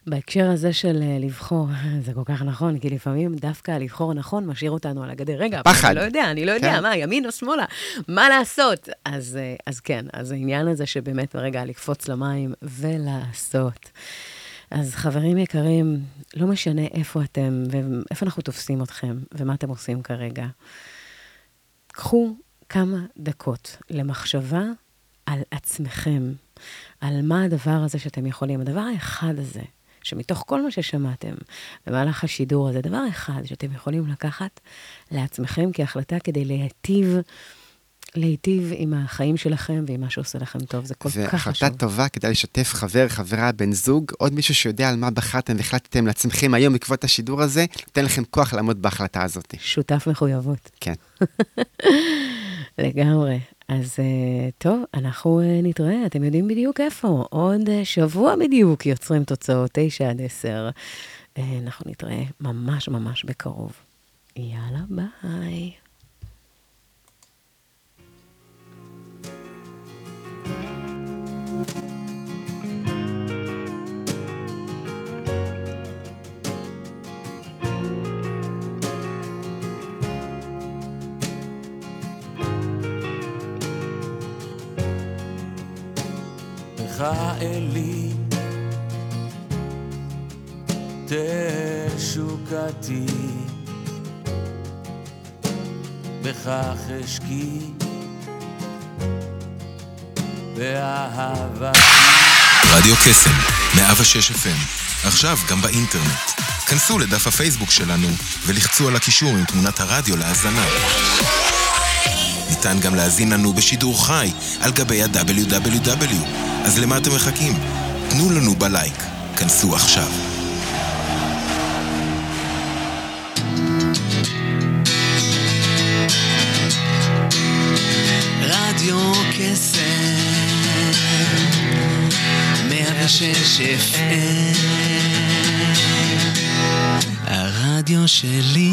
בהקשר הזה של לבחור, [laughs] זה כל כך נכון, כי לפעמים דווקא לבחור נכון משאיר אותנו על הגדר. רגע, פחד. אני לא יודע, אני לא יודע, כן. מה, ימין או שמאלה? מה לעשות? אז, אז כן, אז העניין הזה שבאמת רגע לקפוץ למים ולעשות. אז חברים יקרים, לא משנה איפה אתם ואיפה אנחנו תופסים אתכם ומה אתם עושים כרגע. קחו כמה דקות למחשבה על עצמכם, על מה הדבר הזה שאתם יכולים, הדבר האחד הזה, שמתוך כל מה ששמעתם במהלך השידור הזה, דבר אחד שאתם יכולים לקחת לעצמכם כהחלטה כדי להיטיב, להיטיב עם החיים שלכם ועם מה שעושה לכם טוב. זה כל כך חשוב. והחלטה טובה כדי לשתף חבר, חברה, בן זוג, עוד מישהו שיודע על מה בחרתם והחלטתם לעצמכם היום בעקבות השידור הזה, נותן לכם כוח לעמוד בהחלטה הזאת. שותף מחויבות. כן. [laughs] לגמרי. אז uh, טוב, אנחנו uh, נתראה, אתם יודעים בדיוק איפה. עוד uh, שבוע בדיוק יוצרים תוצאות, תשע עד עשר. Uh, אנחנו נתראה ממש ממש בקרוב. יאללה, ביי. אלי תשוקתי בכך אשקי באהבה. רדיו קסם, 106 FM, עכשיו גם באינטרנט. כנסו לדף הפייסבוק שלנו ולחצו על הקישור עם תמונת הרדיו להאזנה. ניתן גם להאזין לנו בשידור חי על גבי ה-WW. אז למה אתם מחכים? תנו לנו בלייק. כנסו עכשיו. 106 FM הרדיו שלי.